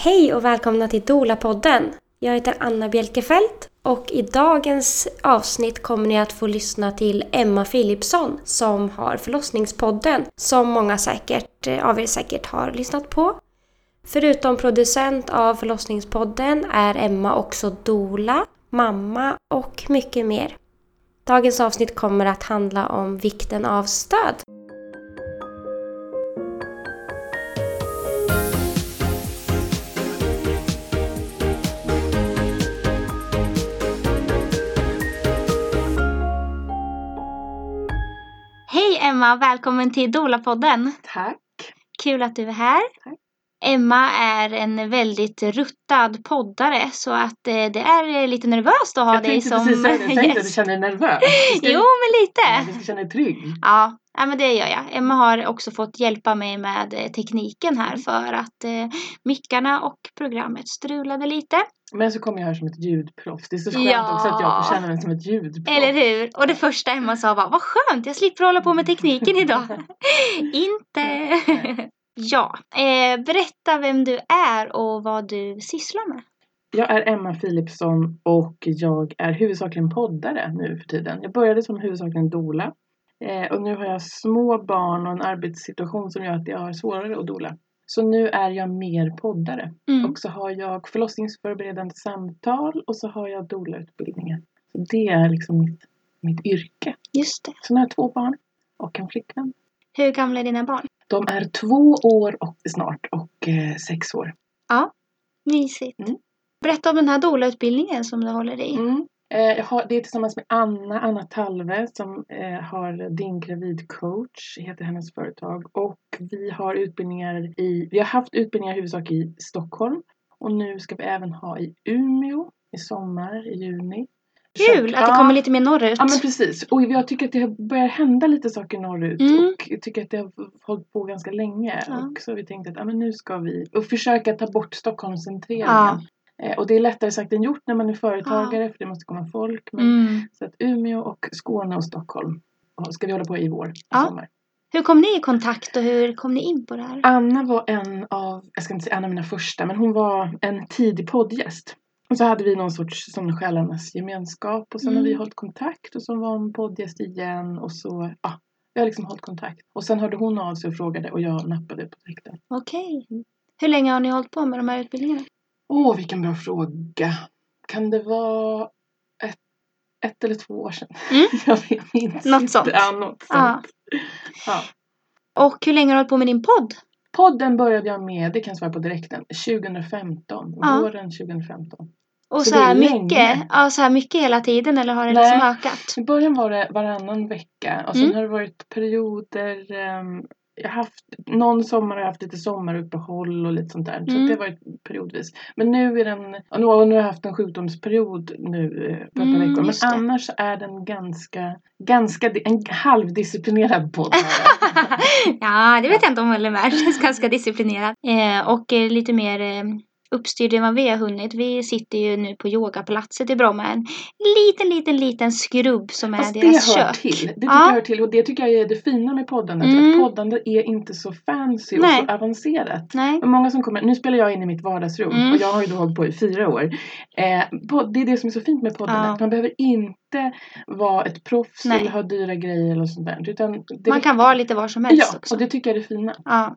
Hej och välkomna till Dola-podden. Jag heter Anna Bjelkefelt och i dagens avsnitt kommer ni att få lyssna till Emma Philipsson som har Förlossningspodden som många säkert, eh, av er säkert har lyssnat på. Förutom producent av Förlossningspodden är Emma också dola, mamma och mycket mer. Dagens avsnitt kommer att handla om vikten av stöd. Hej Emma, välkommen till Dola-podden. Tack. Kul att du är här. Tack. Emma är en väldigt ruttad poddare så att eh, det är lite nervöst att ha jag dig som precis det. Jag tänkte att du gäst. känner dig nervös. Ska- Jo, men lite. Du ska känna dig trygg. Ja, ja, men det gör jag. Emma har också fått hjälpa mig med eh, tekniken här för att eh, mickarna och programmet strulade lite. Men så kommer jag här som ett ljudproffs. Det är så skönt Ja. också att jag får känna mig som ett ljudproffs. Eller hur? Och det första Emma sa var vad skönt, jag slipper hålla på med tekniken idag. Inte. ja, eh, berätta vem du är och vad du sysslar med. Jag är Emma Philipsson och jag är huvudsakligen poddare nu för tiden. Jag började som huvudsakligen dola. Eh, och nu har jag små barn och en arbetssituation som gör att jag har svårare att dola. Så nu är jag mer poddare. Mm. Och så har jag förlossningsförberedande samtal och så har jag doula-utbildningen. Så det är liksom mitt, mitt yrke. Just det. Sen har jag två barn och en flickvän. Hur gamla är dina barn? De är två år och snart och eh, sex år. Mysigt. Mm. Berätta om den här doula-utbildningen som du håller i. Mm. Eh, har, det är tillsammans med Anna, Anna Talve som eh, har Din Gravid Coach, heter hennes företag. Och vi har utbildningar i, vi har haft utbildningar i huvudsak i Stockholm. Och nu ska vi även ha i Umeå i sommar, i juni. Kul att det kommer lite mer norrut. Ja men precis. Och jag tycker att det börjar hända lite saker norrut. Mm. Och jag tycker att det har hållit på ganska länge. Ja. Och så har vi tänkt att ja, men nu ska vi och försöka ta bort Stockholmscentreringen. Ja. Eh, och det är lättare sagt än gjort när man är företagare för det måste komma folk. Men, Mm. Så att Umeå och Skåne och Stockholm ska vi hålla på i vår, Ja. sommar. Hur kom ni i kontakt och hur kom ni in på det här? Anna var en av, jag ska inte säga en av mina första, men hon var en tidig poddgäst. Och så hade vi någon sorts sån själarnas gemenskap och sen har vi Mm. hållit kontakt och så var hon poddgäst igen och så, ja, vi har liksom hållit kontakt. Och sen hörde hon av sig och frågade och jag nappade på direkten. Okej. Hur länge har ni hållit på med de här utbildningarna? Åh, vilken bra fråga. Kan det vara ett, ett eller två år sedan? Mm. jag vet, minns Något inte. sånt. Ja, något Ja. sånt. Ja. Och hur länge har du hållit på med din podd? Podden började jag med, det kan jag svara på direkten, 2015. Ja. Våren 2015. Och Så så, här mycket? Ja, så här mycket hela tiden eller har det Nej. liksom ökat? I början var det varannan vecka och sen Mm. har det varit perioder. ehm, jag haft, någon sommar har jag haft lite sommaruppehåll och lite sånt där. Så Mm. det har varit periodvis. Men nu är den, nu, nu har jag haft en sjukdomsperiod nu eh, på ett par Mm, veckor. Men annars är den ganska, ganska, en halvdisciplinerad podd. ja, det vet jag inte om jag håller med. Ganska disciplinerat. Eh, och eh, lite mer eh, uppstyrd än vad vi har hunnit. Vi sitter ju nu på yogapalatset i Bromma. En liten, liten, liten skrubb som är Fast det deras hör kök. till. Det tycker Ja. jag hör till och det tycker jag är det fina med poddandet. Mm. Att poddande är inte så fancy och Nej. så avancerat. Nej. Men många som kommer, nu spelar jag in i mitt vardagsrum Mm. och jag har ju då hållit på i fyra år. Eh, podd, det är det som är så fint med poddandet. Ja. Man behöver inte vara ett proffs Nej. eller ha dyra grejer eller sånt där. Utan Man kan vara lite var som helst Ja, också. och det tycker jag är det fina. Ja.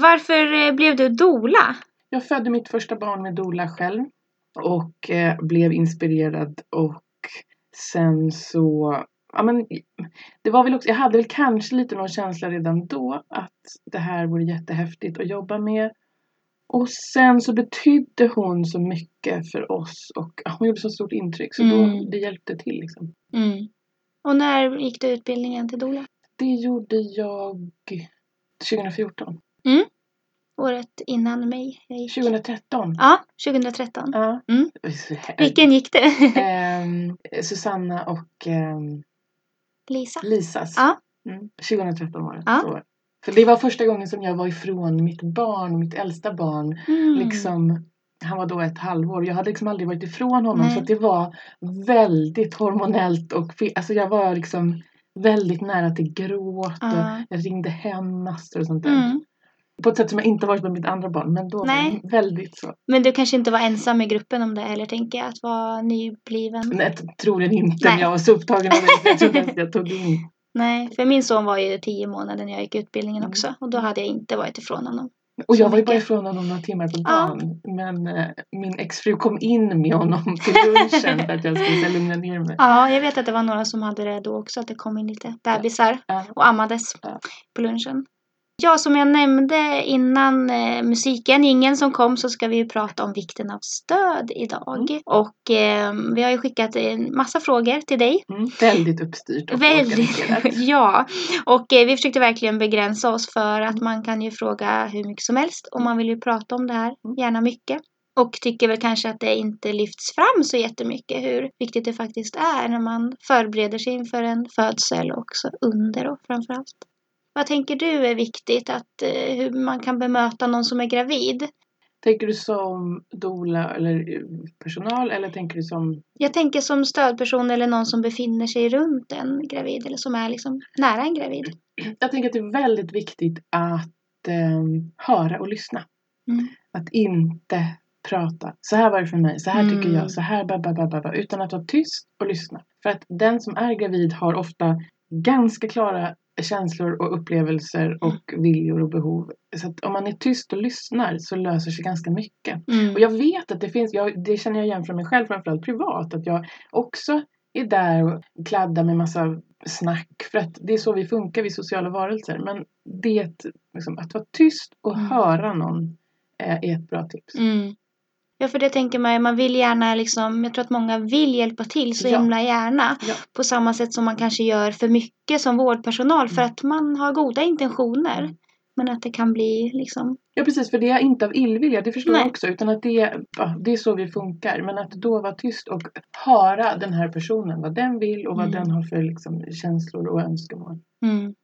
Varför eh, blev du dola? Jag födde mitt första barn med doula själv och eh, blev inspirerad och sen så Ja, men det var väl också, jag hade väl kanske lite någon känsla redan då att det här vore jättehäftigt att jobba med. Och sen så betydde hon så mycket för oss och hon gjorde så stort intryck så då Mm. det hjälpte till liksom. Mm. Och när gick du utbildningen till dola? Det gjorde jag 2014. Året innan mig. Jag gick. 2013. Ja, 2013. Ja. Mm. Vilken gick det? Ehm, Susanna och ehm, Lisa? Lisas. Ja. Mm, 2013 var det. Ja. Så. För det var första gången som jag var ifrån mitt barn, mitt äldsta barn. Mm. Liksom, han var då ett halvår. Jag hade liksom aldrig varit ifrån honom. Nej. Så att det var väldigt hormonellt. Och alltså jag var liksom väldigt nära till gråt. Ja. Och jag ringde hem massor och sånt där. Mm. På ett sätt som jag inte varit med mitt andra barn. Men då Nej. var det väldigt så. Men du kanske inte var ensam i gruppen om det heller, tänker jag. Att vara nybliven. Nej, troligen inte. Nej. Jag var så upptagen av det. Jag trodde att jag tog in. Nej, för min son var ju tio månader när jag gick utbildningen Mm. också. Och då hade jag inte varit ifrån honom. Och jag var ju bara ifrån honom några timmar på Ja. dagen. Men eh, min exfru kom in med honom till lunchen för att jag skulle lugna ner mig. Ja, jag vet att det var några som hade det då också. Att det kom in lite bebisar Ja. och ammades Ja. på lunchen. Ja, som jag nämnde innan eh, musiken, ingen som kom, så ska vi ju prata om vikten av stöd idag. Mm. Och eh, vi har ju skickat en massa frågor till dig. Mm, väldigt uppstyrt och Väldigt, ja. Och eh, vi försökte verkligen begränsa oss för att man kan ju fråga hur mycket som helst och man vill ju prata om det här, Mm. gärna mycket. Och tycker väl kanske att det inte lyfts fram så jättemycket hur viktigt det faktiskt är när man förbereder sig inför en födsel och också under och framförallt. Vad tänker du är viktigt att eh, hur man kan bemöta någon som är gravid? Tänker du som doula eller eh, personal eller tänker du som... Jag tänker som stödperson eller någon som befinner sig runt en gravid eller som är liksom nära en gravid. Jag tänker att det är väldigt viktigt att eh, höra och lyssna. Mm. Att inte prata. Så här var det för mig, så här tycker Mm. jag, så här ba, ba, ba, ba, utan att vara tyst och lyssna. För att den som är gravid har ofta ganska klara känslor och upplevelser och viljor och behov. Så om man är tyst och lyssnar så löser sig ganska mycket. Mm. Och jag vet att det finns, jag, det känner jag igen från mig själv framförallt privat, att jag också är där och kladdar med massa snack. För att det är så vi funkar, vi sociala varelser. Men det, liksom, att vara tyst och Mm. höra någon eh, är ett bra tips. Mm. Ja, för det tänker man man vill gärna liksom, jag tror att många vill hjälpa till så Ja. himla gärna. Ja. På samma sätt som man kanske gör för mycket som vårdpersonal för Mm. att man har goda intentioner. Mm. Men att det kan bli liksom, Ja precis, för det är inte av illvilja, det förstår Nej. jag också. Utan att det, det är så vi funkar. Men att då vara tyst och höra den här personen, vad den vill och vad Mm. den har för liksom, känslor och önskemål. mm.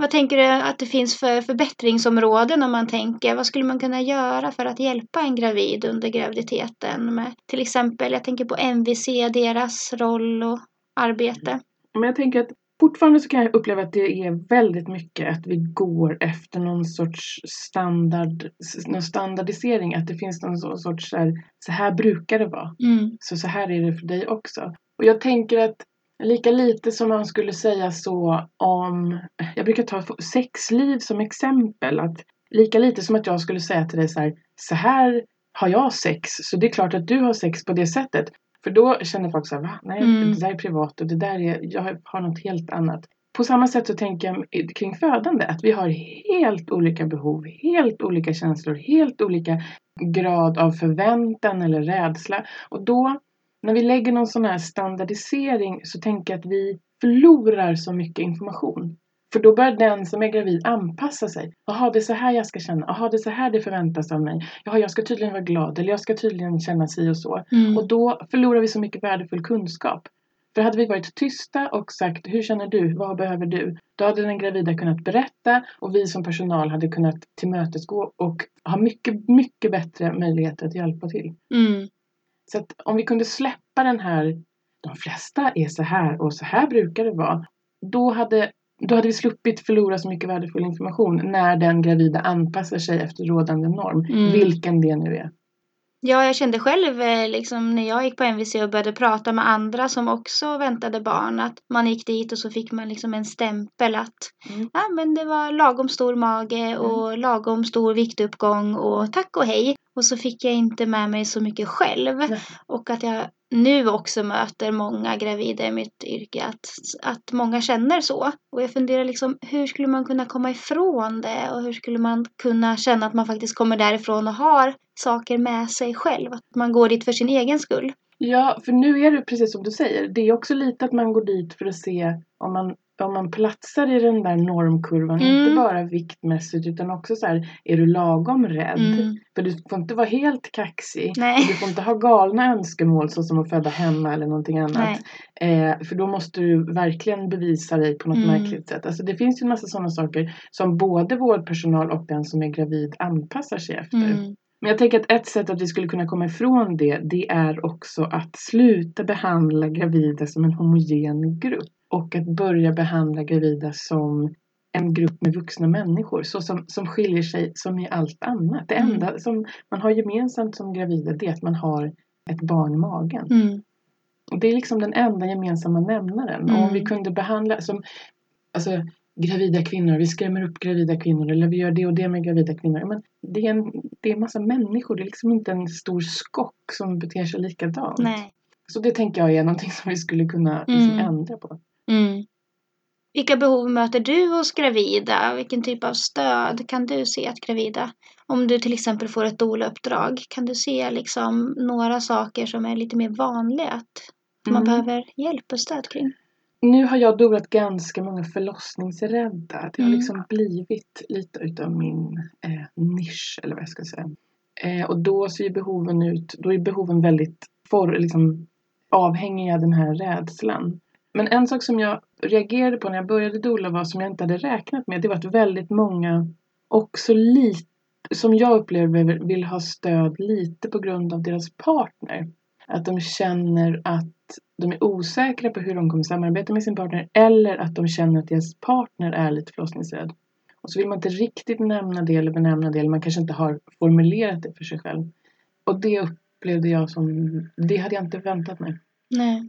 Vad tänker du att det finns för förbättringsområden om man tänker, vad skulle man kunna göra för att hjälpa en gravid under graviditeten? Med, till exempel, jag tänker på MVC, deras roll och arbete. Men jag tänker att fortfarande så kan jag uppleva att det är väldigt mycket att vi går efter någon sorts standard, någon standardisering. Att det finns någon sorts så här, så här brukar det vara. Mm. Så så här är det för dig också. Och jag tänker att lika lite som man skulle säga så om, jag brukar ta sexliv som exempel. Att lika lite som att jag skulle säga till dig så här, så här har jag sex, så det är klart att du har sex på det sättet. För då känner folk så här, va? Nej, Mm. det där är privat och det där är, jag har något helt annat. På samma sätt så tänker jag kring födande, att vi har helt olika behov, helt olika känslor, helt olika grad av förväntan eller rädsla. Och då, när vi lägger någon sån här standardisering så tänker jag att vi förlorar så mycket information. För då börjar den som är gravid anpassa sig. Jaha, det är så här jag ska känna. Jaha, det är så här det förväntas av mig. Jaha, jag ska tydligen vara glad eller jag ska tydligen känna si och så. Mm. Och då förlorar vi så mycket värdefull kunskap. För hade vi varit tysta och sagt hur känner du, vad behöver du? Då hade den gravida kunnat berätta och vi som personal hade kunnat tillmötesgå och ha mycket, mycket bättre möjligheter att hjälpa till. Mm. Så att om vi kunde släppa den här, de flesta är så här och så här brukar det vara. Då hade, då hade vi sluppit förlora så mycket värdefull information när den gravida anpassar sig efter rådande norm. Mm. Vilken det nu är. Ja, jag kände själv eh, liksom när jag gick på MVC och började prata med andra som också väntade barn att man gick dit och så fick man liksom en stämpel att Mm. ja, men det var lagom stor mage och lagom stor viktuppgång och tack och hej. Och så fick jag inte med mig så mycket själv. Nej. Och att jag nu också möter många gravida i mitt yrke att, att många känner så. Och jag funderar liksom hur skulle man kunna komma ifrån det och hur skulle man kunna känna att man faktiskt kommer därifrån och har saker med sig själv. Att man går dit för sin egen skull. Ja, för nu är det precis som du säger. Det är också lite att man går dit för att se om man, om man platsar i den där normkurvan. Mm. Inte bara viktmässigt utan också så här, är du lagom rädd? Mm. För du får inte vara helt kaxig. Nej. Du får inte ha galna önskemål såsom att föda hemma eller någonting annat. Eh, för då måste du verkligen bevisa dig på något Mm. märkligt sätt. Alltså det finns ju en massa sådana saker som både vårdpersonal och den som är gravid anpassar sig efter. Mm. Men jag tänker att ett sätt att vi skulle kunna komma ifrån det, det är också att sluta behandla gravida som en homogen grupp. Och att börja behandla gravida som en grupp med vuxna människor så som, som skiljer sig som i allt annat. Det Mm. enda som man har gemensamt som gravida det är att man har ett barn i magen. Mm. Och det är liksom den enda gemensamma nämnaren. Och om Mm. vi kunde behandla som alltså, gravida kvinnor, vi skrämmer upp gravida kvinnor eller vi gör det och det med gravida kvinnor. Men det är en, det är en massa människor, det är liksom inte en stor skock som beter sig likadant. Nej. Så det tänker jag är någonting som vi skulle kunna liksom, Mm. ändra på. Mm. Vilka behov möter du hos gravida? Vilken typ av stöd kan du se att gravida? Om du till exempel får ett doula-uppdrag, kan du se liksom några saker som är lite mer vanliga att man Mm. behöver hjälp och stöd kring? Nu har jag dolat ganska många förlossningsrädda. Det har Mm. liksom blivit lite utav min eh, nisch eller vad jag ska säga. Eh, och då ser behoven ut, då är behoven väldigt for, liksom, avhängiga den här rädslan. Men en sak som jag reagerade på när jag började dola var som jag inte hade räknat med. Det var att väldigt många också lite, som jag upplever vill ha stöd lite på grund av deras partner. Att de känner att de är osäkra på hur de kommer samarbeta med sin partner eller att de känner att deras partner är lite förlossningsrädd. Och så vill man inte riktigt nämna det eller benämna det eller man kanske inte har formulerat det för sig själv. Och det upplevde jag som, det hade jag inte väntat mig. Nej.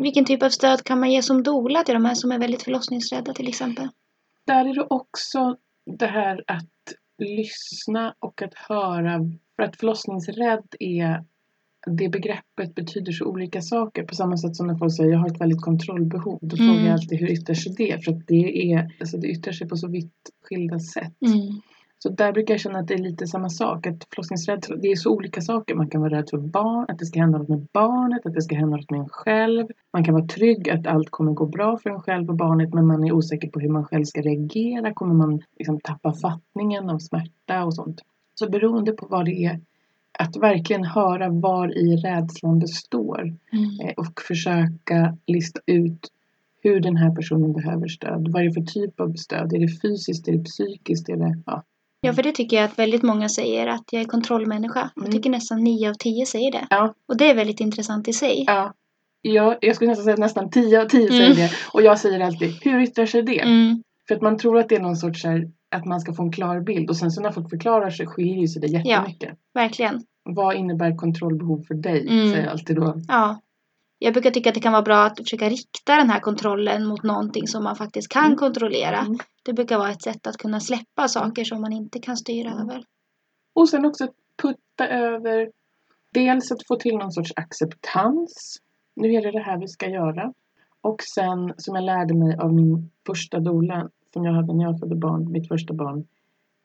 Vilken typ av stöd kan man ge som doula till de här som är väldigt förlossningsrädda till exempel? Där är det också det här att lyssna och att höra. För att förlossningsrädd är det begreppet betyder så olika saker. På samma sätt som när folk säger jag har ett väldigt kontrollbehov. Då Mm. frågar jag alltid hur yttrar sig det? För att det, är, alltså det yttrar sig på så vitt skilda sätt. Mm. Så där brukar jag känna att det är lite samma sak. Att förlossningsrädd, det är så olika saker. Man kan vara rädd för barn, att det ska hända något med barnet, att det ska hända något med en själv. Man kan vara trygg att allt kommer gå bra för en själv och barnet men man är osäker på hur man själv ska reagera. Kommer man liksom tappa fattningen av smärta och sånt. Så beroende på vad det är, att verkligen höra var i rädslan består Mm. eh, och försöka lista ut hur den här personen behöver stöd. Vad är det för typ av stöd? Är det fysiskt? Är det psykiskt? Är det, ja. Ja, för det tycker jag att väldigt många säger att jag är kontrollmänniska. Jag Mm. tycker nästan nio av tio säger det. Ja. Och det är väldigt intressant i sig. Ja. Jag, jag skulle nästan säga att nästan 10 av 10 säger Mm. det. Och jag säger alltid, hur yttrar sig det? Mm. För att man tror att det är någon sorts här, att man ska få en klar bild. Och sen så när folk förklarar sig skiljer sig det jättemycket. Verkligen. Vad innebär kontrollbehov för dig? Mm. Säger jag alltid då. Ja. Jag brukar tycka att det kan vara bra att försöka rikta den här kontrollen mot någonting som man faktiskt kan Mm. kontrollera. Mm. Det brukar vara ett sätt att kunna släppa saker som man inte kan styra Mm. över. Och sen också putta över. Dels att få till någon sorts acceptans. Nu är det det här vi ska göra. Och sen som jag lärde mig av min första doula som jag hade när jag födde barn, mitt första barn.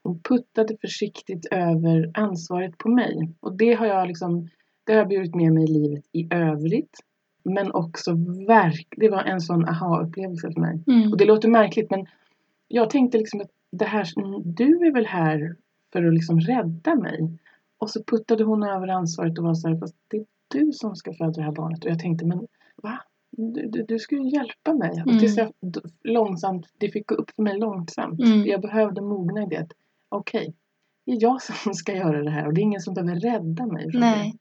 Hon puttade försiktigt över ansvaret på mig. Och det har jag liksom, det har jag burit med mig i livet i övrigt. Men också verk, det var en sån aha-upplevelse för mig. Mm. Och det låter märkligt men jag tänkte liksom att det här, du är väl här för att liksom rädda mig. Och så puttade hon över ansvaret och var så här, fast det är du som ska föda det här barnet. Och jag tänkte, men va? Du, du, du ska ju hjälpa mig. Mm. Och tills jag d- långsamt, det fick gå upp för mig långsamt. Mm. Jag behövde mogna i det. Okej, det är jag som ska göra det här och det är ingen som behöver rädda mig från Nej.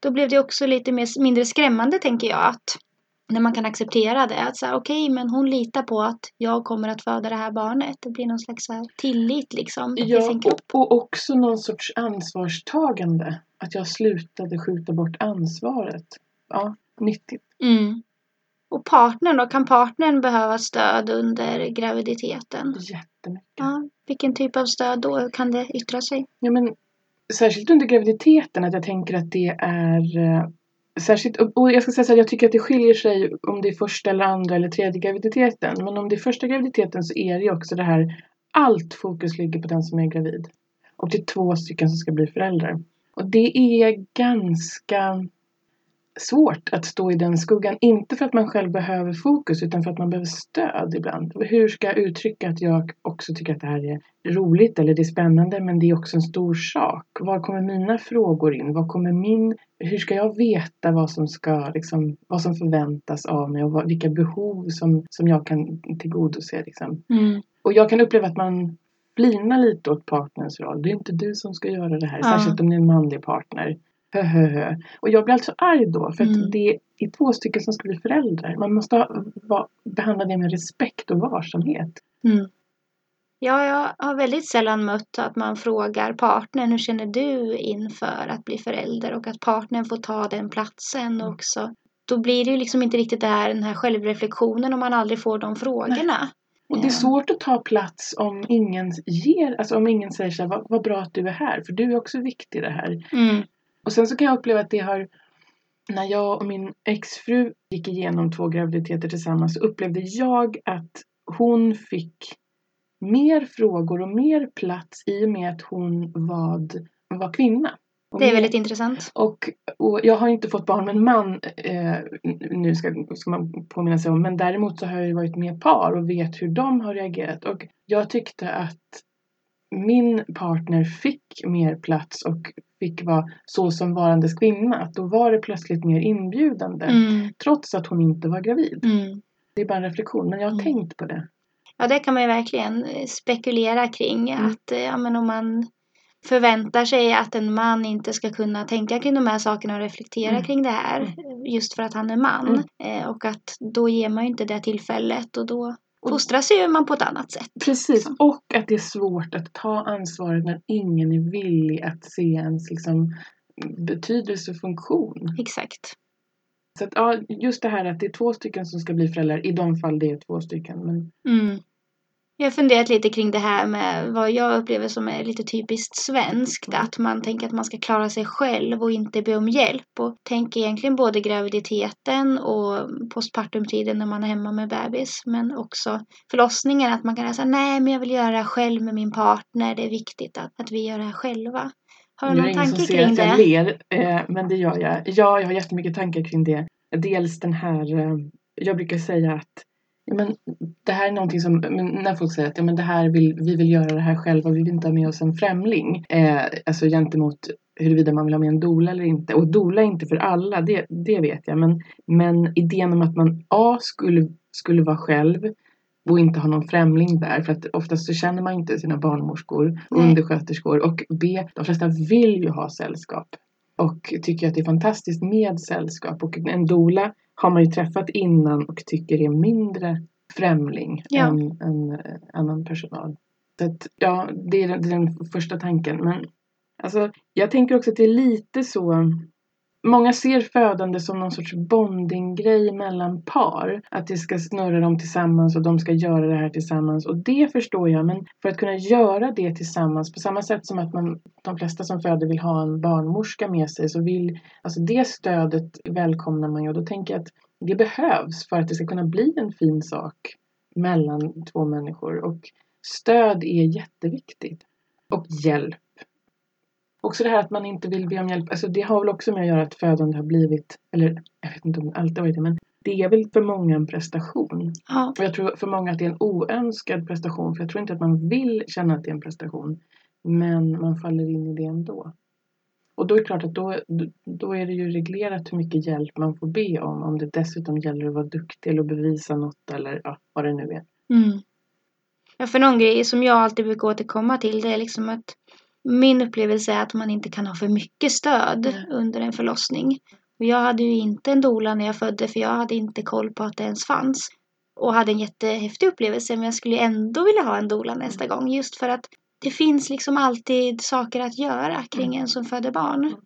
Då blev det också lite mer, mindre skrämmande tänker jag. Att när man kan acceptera det. Att säga okej, men hon litar på att jag kommer att föda det här barnet. Det blir någon slags tillit liksom. Ja, och, och också någon sorts ansvarstagande. Att jag slutade skjuta bort ansvaret. Ja, nyttigt. Mm. Och partnern då? Kan partnern behöva stöd under graviditeten? Jättemycket. Ja. Vilken typ av stöd då? Hur kan det yttra sig? Ja, men särskilt under graviditeten att jag tänker att det är eh, särskilt, och jag ska säga så här, jag tycker att det skiljer sig om det är första eller andra eller tredje graviditeten. Men om det är första graviditeten så är det ju också det här, allt fokus ligger på den som är gravid. Och det är två stycken som ska bli föräldrar. Och det är ganska svårt att stå i den skuggan. Inte för att man själv behöver fokus utan för att man behöver stöd ibland. Hur ska jag uttrycka att jag också tycker att det här är roligt eller det är spännande men det är också en stor sak. Var kommer mina frågor in? Var kommer min, hur ska jag veta vad som ska liksom, vad som förväntas av mig och vad, vilka behov som, som jag kan tillgodose liksom. Mm. Och jag kan uppleva att man flinar lite åt partners roll. Det är inte du som ska göra det här. Ja. Särskilt om det är en manlig partner. Och jag blir alltså arg då. För att Mm. det är två stycken som ska bli föräldrar. Man måste ha, va, behandla det med respekt och varsamhet. Mm. Ja, jag har väldigt sällan mött att man frågar partnern hur känner du inför att bli förälder och att partnern får ta den platsen Mm. också. Då blir det ju liksom inte riktigt det här, den här självreflektionen om man aldrig får de frågorna. Och det är svårt att ta plats om ingen ger, alltså om ingen säger så här, vad, vad bra att du är här, för du är också viktig i det här. Mm. Och sen så kan jag uppleva att det har, när jag och min exfru gick igenom två graviditeter tillsammans så upplevde jag att hon fick mer frågor och mer plats i och med att hon var, var kvinna. Och Det är väldigt intressant. och, och jag har inte fått barn med en man eh, nu ska, ska man påminna sig om. Men däremot så har jag ju varit med par och vet hur de har reagerat. Och jag tyckte att min partner fick mer plats och fick vara så som varandes kvinna. Att då var det plötsligt mer inbjudande. Mm. Trots att hon inte var gravid. Mm. Det är bara en reflektion. Men jag har Mm. tänkt på det. Ja, det kan man ju verkligen eh, spekulera kring. Mm. Att eh, ja, men om man förväntar sig att en man inte ska kunna tänka kring de här sakerna och reflektera Mm. kring det här eh, just för att han är man. Mm. Eh, och att då ger man ju inte det tillfället och då fostras ju man på ett annat sätt. Precis, Så. och att det är svårt att ta ansvaret när ingen är villig att se ens liksom, betydelse och funktion. Exakt. Så att, ja, just det här att det är två stycken som ska bli föräldrar, i de fall det är två stycken. Men Mm. Jag har funderat lite kring det här med vad jag upplever som är lite typiskt svenskt. Mm. Att man tänker att man ska klara sig själv och inte be om hjälp. Och tänker egentligen både graviditeten och postpartumtiden när man är hemma med bebis. Men också förlossningen. Att man kan säga nej men jag vill göra det här själv med min partner. Det är viktigt att, att vi gör det här själva. Har du nu är någon det ingen som tanke ser kring att jag det? ler, eh, men det gör jag. Ja, jag har jättemycket tankar kring det. Dels den här, eh, jag brukar säga att ja, men det här är någonting som, när folk säger att ja, men det här vill, vi vill göra det här själva, vi vill inte ha med oss en främling. Eh, alltså gentemot huruvida man vill ha med en doula eller inte. Och doula är inte för alla, det, det vet jag. Men, men idén om att man A skulle, skulle vara själv och inte ha någon främling där. För att oftast så känner man inte sina barnmorskor Nej. undersköterskor. Och B, de flesta vill ju ha sällskap. Och tycker att det är fantastiskt med sällskap. Och en doula har man ju träffat innan och tycker är mindre främling Ja. än, än eh, annan personal. Så att, ja, det är, den, det är den första tanken. Men alltså, jag tänker också att det är lite så Många ser födande som någon sorts bondinggrej mellan par. Att det ska snurra dem tillsammans och de ska göra det här tillsammans. Och det förstår jag, men för att kunna göra det tillsammans på samma sätt som att man, de flesta som föder vill ha en barnmorska med sig så vill, alltså det stödet välkomnar man ju och då tänker jag att det behövs för att det ska kunna bli en fin sak mellan två människor och stöd är jätteviktigt. Och hjälp. Också det här att man inte vill be om hjälp, alltså det har väl också med att göra att födande har blivit, eller jag vet inte om det alltid har varit det, men det är väl för många en prestation. Ja. Och jag tror för många att det är en oönskad prestation, för jag tror inte att man vill känna att det är en prestation. Men man faller in i det ändå. Och då är det klart att då, då är det ju reglerat hur mycket hjälp man får be om. Om det dessutom gäller att vara duktig eller att bevisa något eller ja, vad det nu är. Mm. Ja, för någon grej som jag alltid brukar återkomma till det är liksom att min upplevelse är att man inte kan ha för mycket stöd Nej. under en förlossning. Och jag hade ju inte en doula när jag födde för jag hade inte koll på att det ens fanns. Och hade en jättehäftig upplevelse men jag skulle ändå vilja ha en doula nästa gång just för att det finns liksom alltid saker att göra kring Mm. en som föder barn. Mm.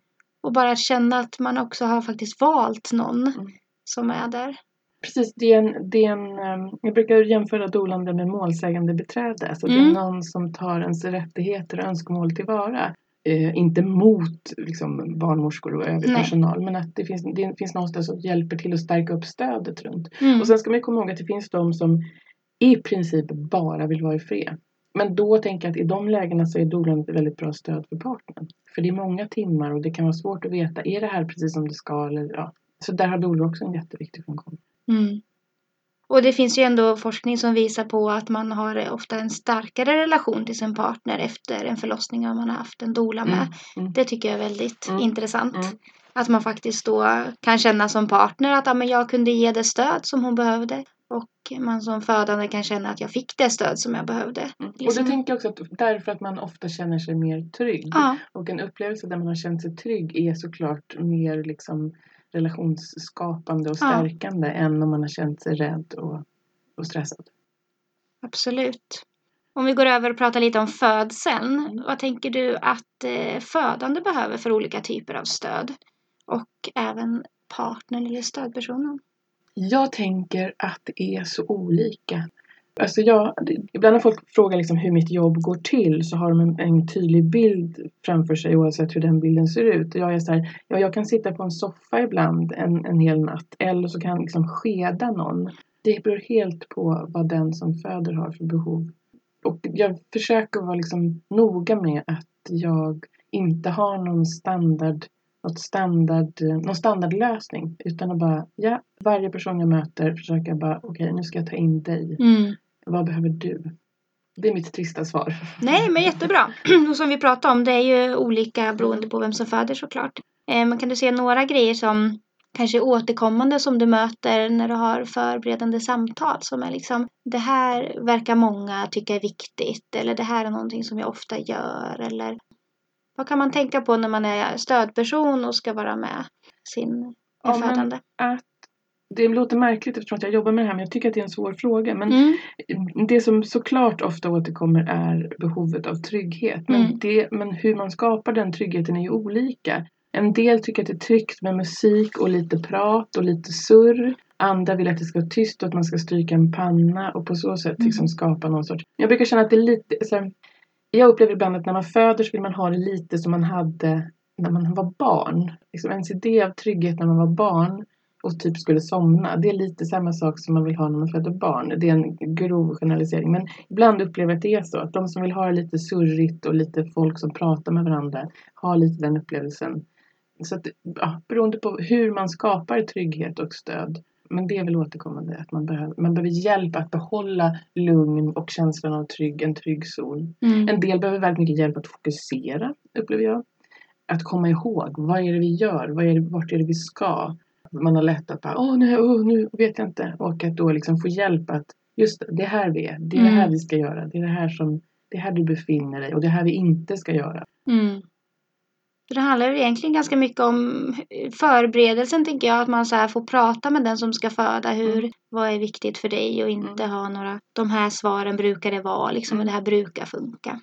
Och bara att känna att man också har faktiskt valt någon Mm. som är där. Precis, det är en, det är en, ehm, jag brukar jämföra dolande med målsägande beträde. Alltså det är Mm. någon som tar ens rättigheter och önskemål tillvara. Eh, inte mot liksom, barnmorskor och övrig Nej. personal men att det finns, det finns någonstans som hjälper till att stärka upp stödet runt. Mm. Och sen ska man komma ihåg att det finns de som i princip bara vill vara i fred. Men då tänker jag att i de lägena så är dolan ett väldigt bra stöd för partnern. För det är många timmar och det kan vara svårt att veta, är det här precis som det ska eller ja. Så där har dolor också en jätteviktig funktion. Mm. Och det finns ju ändå forskning som visar på att man har ofta en starkare relation till sin partner efter en förlossning om man har haft en doula med. Mm, mm. Det tycker jag är väldigt Mm, intressant. mm. Att man faktiskt då kan känna som partner att ja, men jag kunde ge det stöd som hon behövde. Och man som födande kan känna att jag fick det stöd som jag behövde. Mm. Och Liksom- det tänker jag också att därför att man ofta känner sig mer trygg. Ja, Och en upplevelse där man har känt sig trygg är såklart mer liksom relationsskapande och Ja. stärkande än om man har känt sig rädd och, och stressad. absolut. Om vi går över och pratar lite om födseln. Mm. Vad tänker du att eh, födande behöver för olika typer av stöd? Och även partnern eller stödpersonen? Jag tänker att det är så olika. Alltså jag, ibland när folk frågar liksom hur mitt jobb går till så har de en, en tydlig bild framför sig oavsett hur den bilden ser ut. Och jag är så här, ja, jag kan sitta på en soffa ibland en, en hel natt eller så kan jag liksom skeda någon. Det beror helt på vad den som föder har för behov. Och jag försöker vara liksom noga med att jag inte har någon standard något standard, någon standardlösning. Utan att bara, ja, varje person jag möter försöker bara, okej okay, nu ska jag ta in dig. Mm. Vad behöver du? Det är mitt trista svar. Nej, men jättebra. Och som vi pratade om, det är ju olika beroende på vem som föder såklart. Eh, men kan du se några grejer som kanske är återkommande som du möter när du har förberedande samtal som är liksom det här verkar många tycka är viktigt eller det här är någonting som jag ofta gör eller vad kan man tänka på när man är stödperson och ska vara med sin Ja, födande? men att det låter märkligt eftersom jag jobbar med det här men jag tycker att det är en svår fråga. Men Mm. det som såklart ofta återkommer är behovet av trygghet. Men, Mm. det, men hur man skapar den tryggheten är ju olika. En del tycker att det är tryggt med musik och lite prat och lite surr. Andra vill att det ska vara tyst och att man ska stryka en panna och på så sätt Mm. liksom skapa någon sorts... Jag brukar känna att det är lite... Så här, jag upplever ibland att när man föder så vill man ha det lite som man hade när man var barn. Liksom ens idé av trygghet när man var barn och typ skulle somna. Det är lite samma sak som man vill ha när man föder barn. Det är en grov generalisering. Men ibland upplever jag att det är så. Att de som vill ha det lite surrigt och lite folk som pratar med varandra har lite den upplevelsen. Så att, ja, beroende på hur man skapar trygghet och stöd. Men det är väl återkommande att man behöver, man behöver hjälp att behålla lugn och känslan av trygg, en trygg zon. Mm. En del behöver väldigt mycket hjälp att fokusera, upplever jag. Att komma ihåg, vad är det vi gör? Vad är det, vart är det vi ska? Man har lätt att bara, åh nej, åh, nu vet jag inte. Och att då liksom få hjälp att, just det, det är här vi är. Det är det här Mm. vi ska göra. Det är det här som, det är här du befinner dig och det är här vi inte ska göra. Mm. Så det handlar egentligen ganska mycket om förberedelsen tänker jag. Att man så får prata med den som ska föda. Hur, Mm. Vad är viktigt för dig och inte ha några. De här svaren brukar det vara liksom. Och det här brukar funka.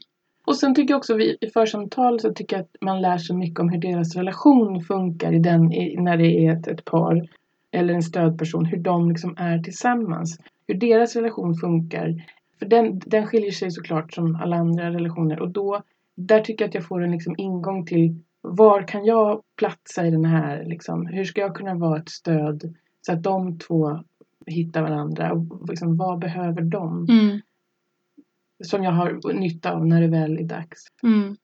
Och sen tycker jag också vi i församtal så tycker jag att man lär sig mycket om hur deras relation funkar i den, i, när det är ett, ett par eller en stödperson. Hur de liksom är tillsammans. Hur deras relation funkar. För den, den skiljer sig såklart som alla andra relationer. Och då, där tycker jag att jag får en liksom ingång till var kan jag platsa i den här liksom, hur ska jag kunna vara ett stöd så att de två hittar varandra och liksom, vad behöver de Mm. som jag har nytta av när det väl är dags. Mm.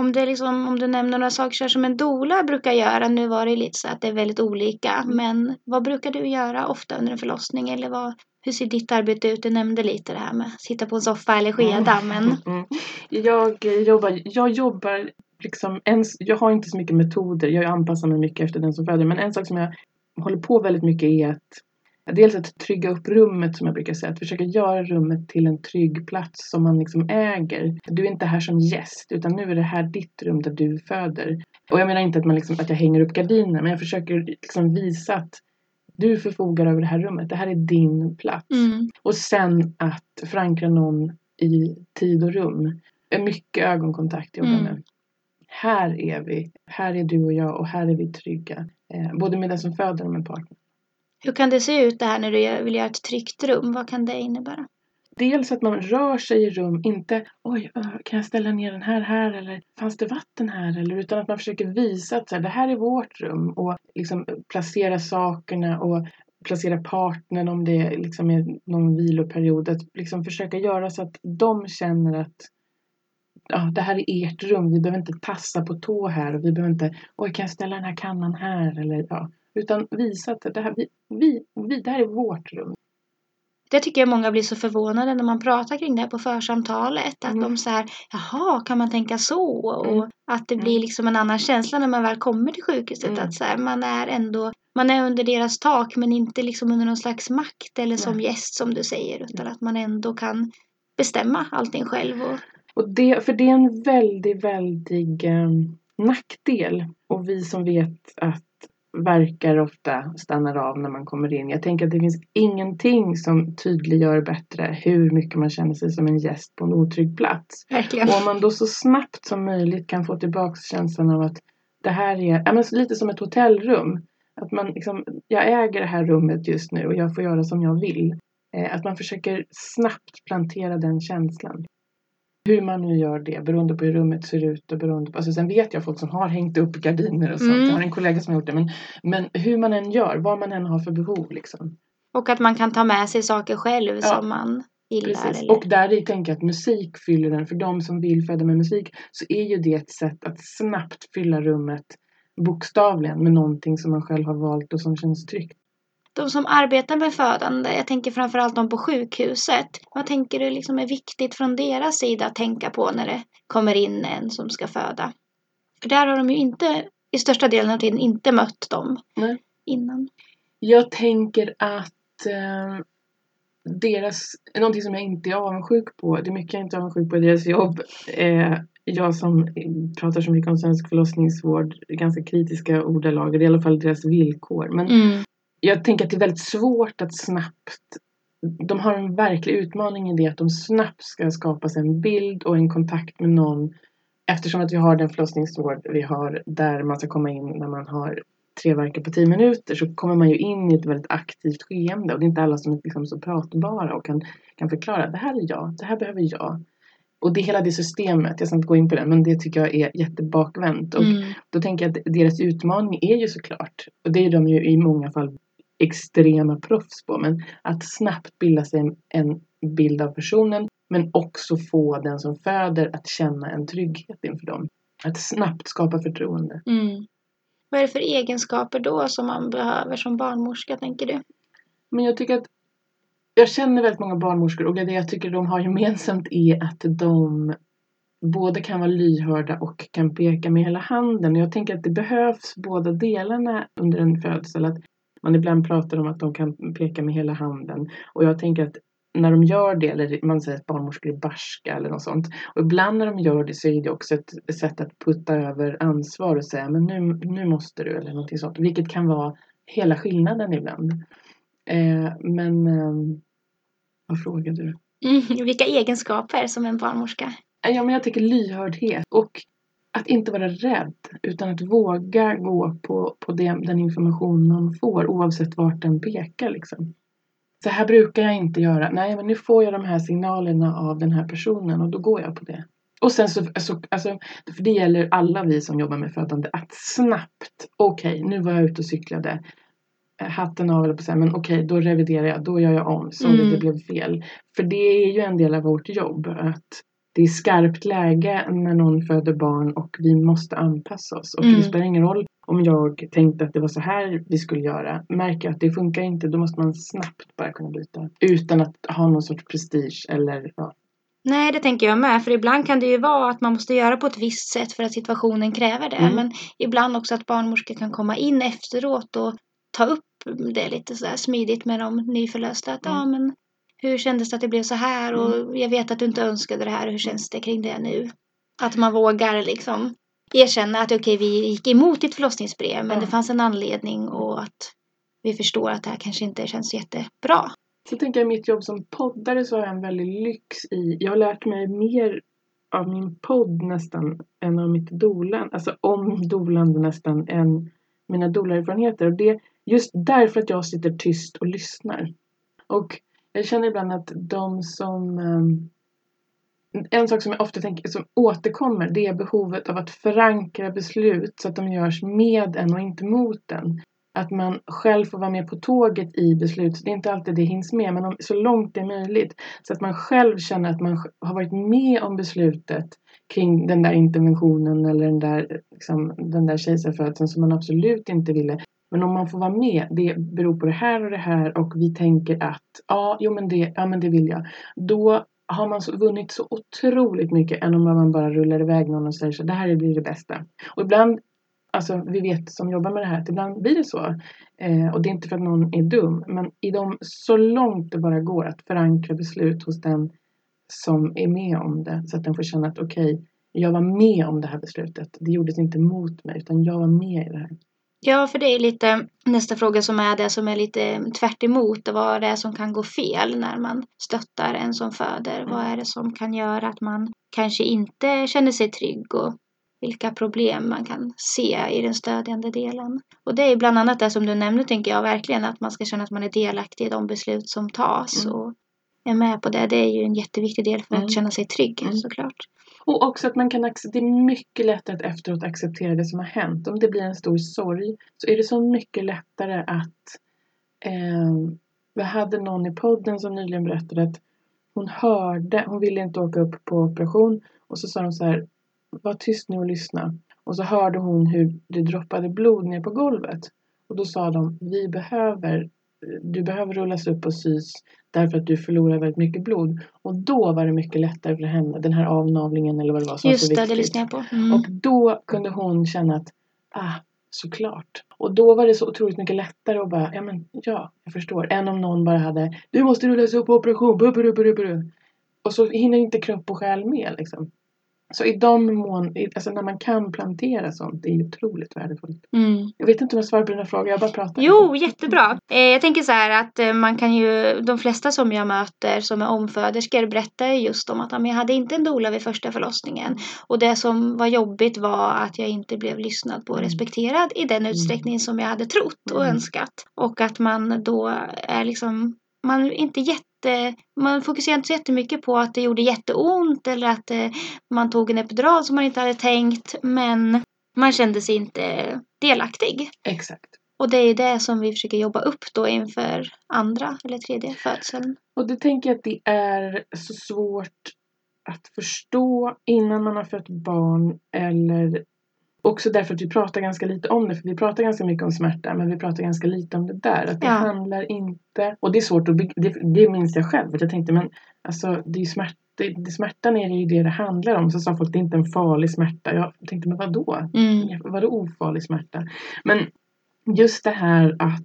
Om, det liksom, om du nämner några saker som en doula brukar göra. Nu var det lite så att det är väldigt olika. Mm. Men vad brukar du göra ofta under en förlossning? Eller vad, hur ser ditt arbete ut? Du nämnde lite det här med att sitta på en soffa eller skeda. Men Mm. Jag jobbar, jag jobbar liksom, en, jag har inte så mycket metoder, jag anpassar mig mycket efter den som föder. Men en sak som jag håller på väldigt mycket är att Dels att trygga upp rummet som jag brukar säga. Att försöka göra rummet till en trygg plats som man liksom äger. Du är inte här som gäst utan nu är det här ditt rum där du föder. Och jag menar inte att, man liksom, att jag hänger upp gardiner men jag försöker liksom visa att du förfogar över det här rummet. Det här är din plats. mm. Och sen att förankra någon i tid och rum. Mycket ögonkontakt jobbar Mm. med. Här är vi. Här är du och jag och här är vi trygga. Eh, både med den som föder och med partnern. hur kan det se ut det här när du vill göra ett tryggt rum? Vad kan det innebära? Dels att man rör sig i rum, inte oj, kan jag ställa ner den här här eller fanns det vatten här eller utan att man försöker visa att så här, det här är vårt rum och liksom placera sakerna och placera partnern om det liksom är någon viloperiod. Att liksom försöka göra så att de känner att ja, det här är ert rum. Vi behöver inte tassa på tå här och vi behöver inte oj, kan jag ställa den här kannan här eller ja, utan visa att det här, vi, vi, vi, det här är vårt rum. Det tycker jag många blir så förvånade när man pratar kring det här på församtalet. Att Mm. de så här, jaha, kan man tänka så? Och Mm. att det Mm. blir liksom en annan känsla när man väl kommer till sjukhuset. Mm. Att så här, man är ändå, man är under deras tak men inte liksom under någon slags makt eller som gäst som du säger. Utan att man ändå kan bestämma allting själv. Och, Och det, för det är en väldigt, väldigt eh, nackdel. Och vi som vet att verkar ofta stannar av när man kommer in. Jag tänker att det finns ingenting som tydliggör bättre hur mycket man känner sig som en gäst på en otrygg plats. Verkligen. Och om man då så snabbt som möjligt kan få tillbaka känslan av att det här är ja, men lite som ett hotellrum. Att man liksom, jag äger det här rummet just nu och jag får göra som jag vill. Eh, att man försöker snabbt plantera den känslan. Hur man nu gör det beroende på hur rummet ser ut och beroende på, alltså sen vet jag folk som har hängt upp gardiner och sånt. Mm. Jag har en kollega som har gjort det. Men, men hur man än gör, vad man än har för behov liksom. Och att man kan ta med sig saker själv Ja. som man gillar. Precis. Eller... Och där i tänker jag att musik fyller den. För de som vill föda med musik så är ju det ett sätt att snabbt fylla rummet bokstavligen med någonting som man själv har valt och som känns tryggt. De som arbetar med födande, jag tänker framförallt de på sjukhuset. Vad tänker du liksom är viktigt från deras sida att tänka på när det kommer in en som ska föda? För där har de ju inte, i största delen av tiden, inte mött dem Nej. innan. Jag tänker att eh, deras, någonting som jag inte är avundsjuk på, det är mycket jag inte är avundsjuk på i deras jobb. Eh, jag som pratar så mycket om svensk förlossningsvård, ganska kritiska ordalag, i alla fall deras villkor. Men Mm. Jag tänker att det är väldigt svårt att snabbt de har en verklig utmaning i det att de snabbt ska skapa sig en bild och en kontakt med någon eftersom att vi har den förlossningsvård vi har där man ska komma in när man har tre verkar på tio minuter så kommer man ju in i ett väldigt aktivt skeende och det är inte alla som är liksom så pratbara och kan, kan förklara det här är jag, det här behöver jag. Och det är hela det systemet, jag ska inte gå in på det, men det tycker jag är jättebakvänt. Och Mm. då tänker jag att deras utmaning är ju såklart, och det är de ju i många fall extrema proffs på, men att snabbt bilda sig en, bild av personen men också få den som föder att känna en trygghet inför dem. Att snabbt skapa förtroende. Mm. Vad är det för egenskaper då som man behöver som barnmorska, tänker du? Men jag tycker att jag känner väldigt många barnmorskor och det jag tycker de har gemensamt är att de både kan vara lyhörda och kan peka med hela handen. Jag tänker att det behövs båda delarna under en födsel. Att man ibland pratar om att de kan peka med hela handen. Och jag tänker att när de gör det, eller man säger att barnmorskor är barska eller något sånt. Och ibland när de gör det så är det också ett sätt att putta över ansvar och säga men nu, nu måste du eller någonting sånt. Vilket kan vara hela skillnaden ibland. Eh, men eh, vad frågade du? Mm. Vilka egenskaper som en barnmorska? Ja, men jag tycker lyhördhet och att inte vara rädd utan att våga gå på, på det, den information man får oavsett vart den pekar. Liksom. Så här brukar jag inte göra. Nej, men nu får jag de här signalerna av den här personen och då går jag på det. Och sen så, alltså, alltså för det gäller alla vi som jobbar med födande, att snabbt, okej, nu var jag ute och cyklade, Eh, hatten av eller på sig, men okej, då reviderar jag, då gör jag om, sorry, Mm. det blev fel. För det är ju en del av vårt jobb, att det är skarpt läge när någon föder barn och vi måste anpassa oss. Och Mm. det spelar ingen roll om jag tänkte att det var så här vi skulle göra. Märker jag att det funkar inte, då måste man snabbt bara kunna byta. Utan att ha någon sorts prestige eller ja. Nej, det tänker jag med. För ibland kan det ju vara att man måste göra på ett visst sätt för att situationen kräver det. Mm. Men ibland också att barnmorskor kan komma in efteråt och ta upp det lite så här smidigt med de nyförlösta. Att, Mm. ja, men hur kändes det att det blev så här? Och jag vet att du inte önskade det här. Hur känns det kring det nu? Att man vågar liksom erkänna att okej, vi gick emot ditt förlossningsbrev, men det fanns en anledning och att vi förstår att det här kanske inte känns jättebra. Så tänker jag i mitt jobb som poddare så har jag en väldig lyx i, jag har lärt mig mer av min podd nästan än av mitt dolan, alltså om dolande nästan än mina dolarerfarenheter. Och det just därför att jag sitter tyst och lyssnar. Och jag känner ibland att de som ehm, en sak som jag ofta tänker som återkommer det är behovet av att förankra beslut så att de görs med en och inte mot en. Att man själv får vara med på tåget i beslut. Det är inte alltid det hinns med men om, så långt det är möjligt. Så att man själv känner att man har varit med om beslutet kring den där interventionen eller den där, liksom, den där kejsarfödseln som man absolut inte ville. Men om man får vara med, det beror på det här och det här och vi tänker att ja, jo men det, ja, men det vill jag. Då har man så, vunnit så otroligt mycket än om man bara rullar iväg någon och säger så det här blir det bästa. Och ibland, alltså vi vet som jobbar med det här att ibland blir det så. Eh, och det är inte för att någon är dum, men i de, så långt det bara går att förankra beslut hos den som är med om det så att den får känna att okej, jag var med om det här beslutet. Det gjordes inte mot mig utan jag var med i det här. Ja, för det är lite nästa fråga som är det som är lite tvärt emot. Vad det är som kan gå fel när man stöttar en som föder. Vad är det som kan göra att man kanske inte känner sig trygg och vilka problem man kan se i den stödjande delen. Och det är bland annat det som du nämnde tänker jag verkligen att man ska känna att man är delaktig i de beslut som tas Mm. och är med på det. Det är ju en jätteviktig del för Mm. att känna sig trygg Mm. såklart. Och också att man kan det är mycket lättare att efteråt acceptera det som har hänt. Om det blir en stor sorg så är det så mycket lättare att eh, vi hade någon i podden som nyligen berättade att hon hörde, hon ville inte åka upp på operation och så sa de så här var tyst nu och lyssna. Och så hörde hon hur det droppade blod ner på golvet. Och då sa de, vi behöver, du behöver rullas upp och sys därför att du förlorar väldigt mycket blod. Och då var det mycket lättare för henne, den här avnavlingen eller vad det var som var Just så det, viktigt. det lyssnar jag på. Mm. Och då kunde hon känna att, ah, såklart. Och då var det så otroligt mycket lättare att bara, ja men ja, jag förstår. Än om någon bara hade, du måste rullas upp på operation, bu, bu, bu, bu, bu. Och så hinner inte kropp och själ med liksom. Så i de mån, alltså när man kan plantera sånt, det är otroligt värdefullt. Mm. Jag vet inte om jag svarar på dina frågor, jag bara pratar. Jo, jättebra. Eh, jag tänker så här att eh, man kan ju, de flesta som jag möter som är omföderskor berättar ju just om att jag hade inte en doula vid första förlossningen. Och det som var jobbigt var att jag inte blev lyssnad på och Mm. respekterad i den utsträckning som jag hade trott och Mm. önskat. Och att man då är liksom, man är inte jätte man fokuserar inte så jättemycket på att det gjorde jätteont eller att eh, man tog en epidural som man inte hade tänkt. Men man kände sig inte delaktig. Exakt. Och det är det som vi försöker jobba upp då inför andra eller tredje födseln. Och det tänker jag att det är så svårt att förstå innan man har fött barn eller också därför att vi pratar ganska lite om det. För vi pratar ganska mycket om smärta men vi pratar ganska lite om det där. Att det Ja. handlar inte, och det är svårt att, det, det minns jag själv. Att jag tänkte men alltså det är ju smärta, det, det, smärtan är ju det det handlar om. Så sa folk det är inte en farlig smärta. Jag tänkte men vadå? Mm. Vadå ofarlig smärta? Men just det här att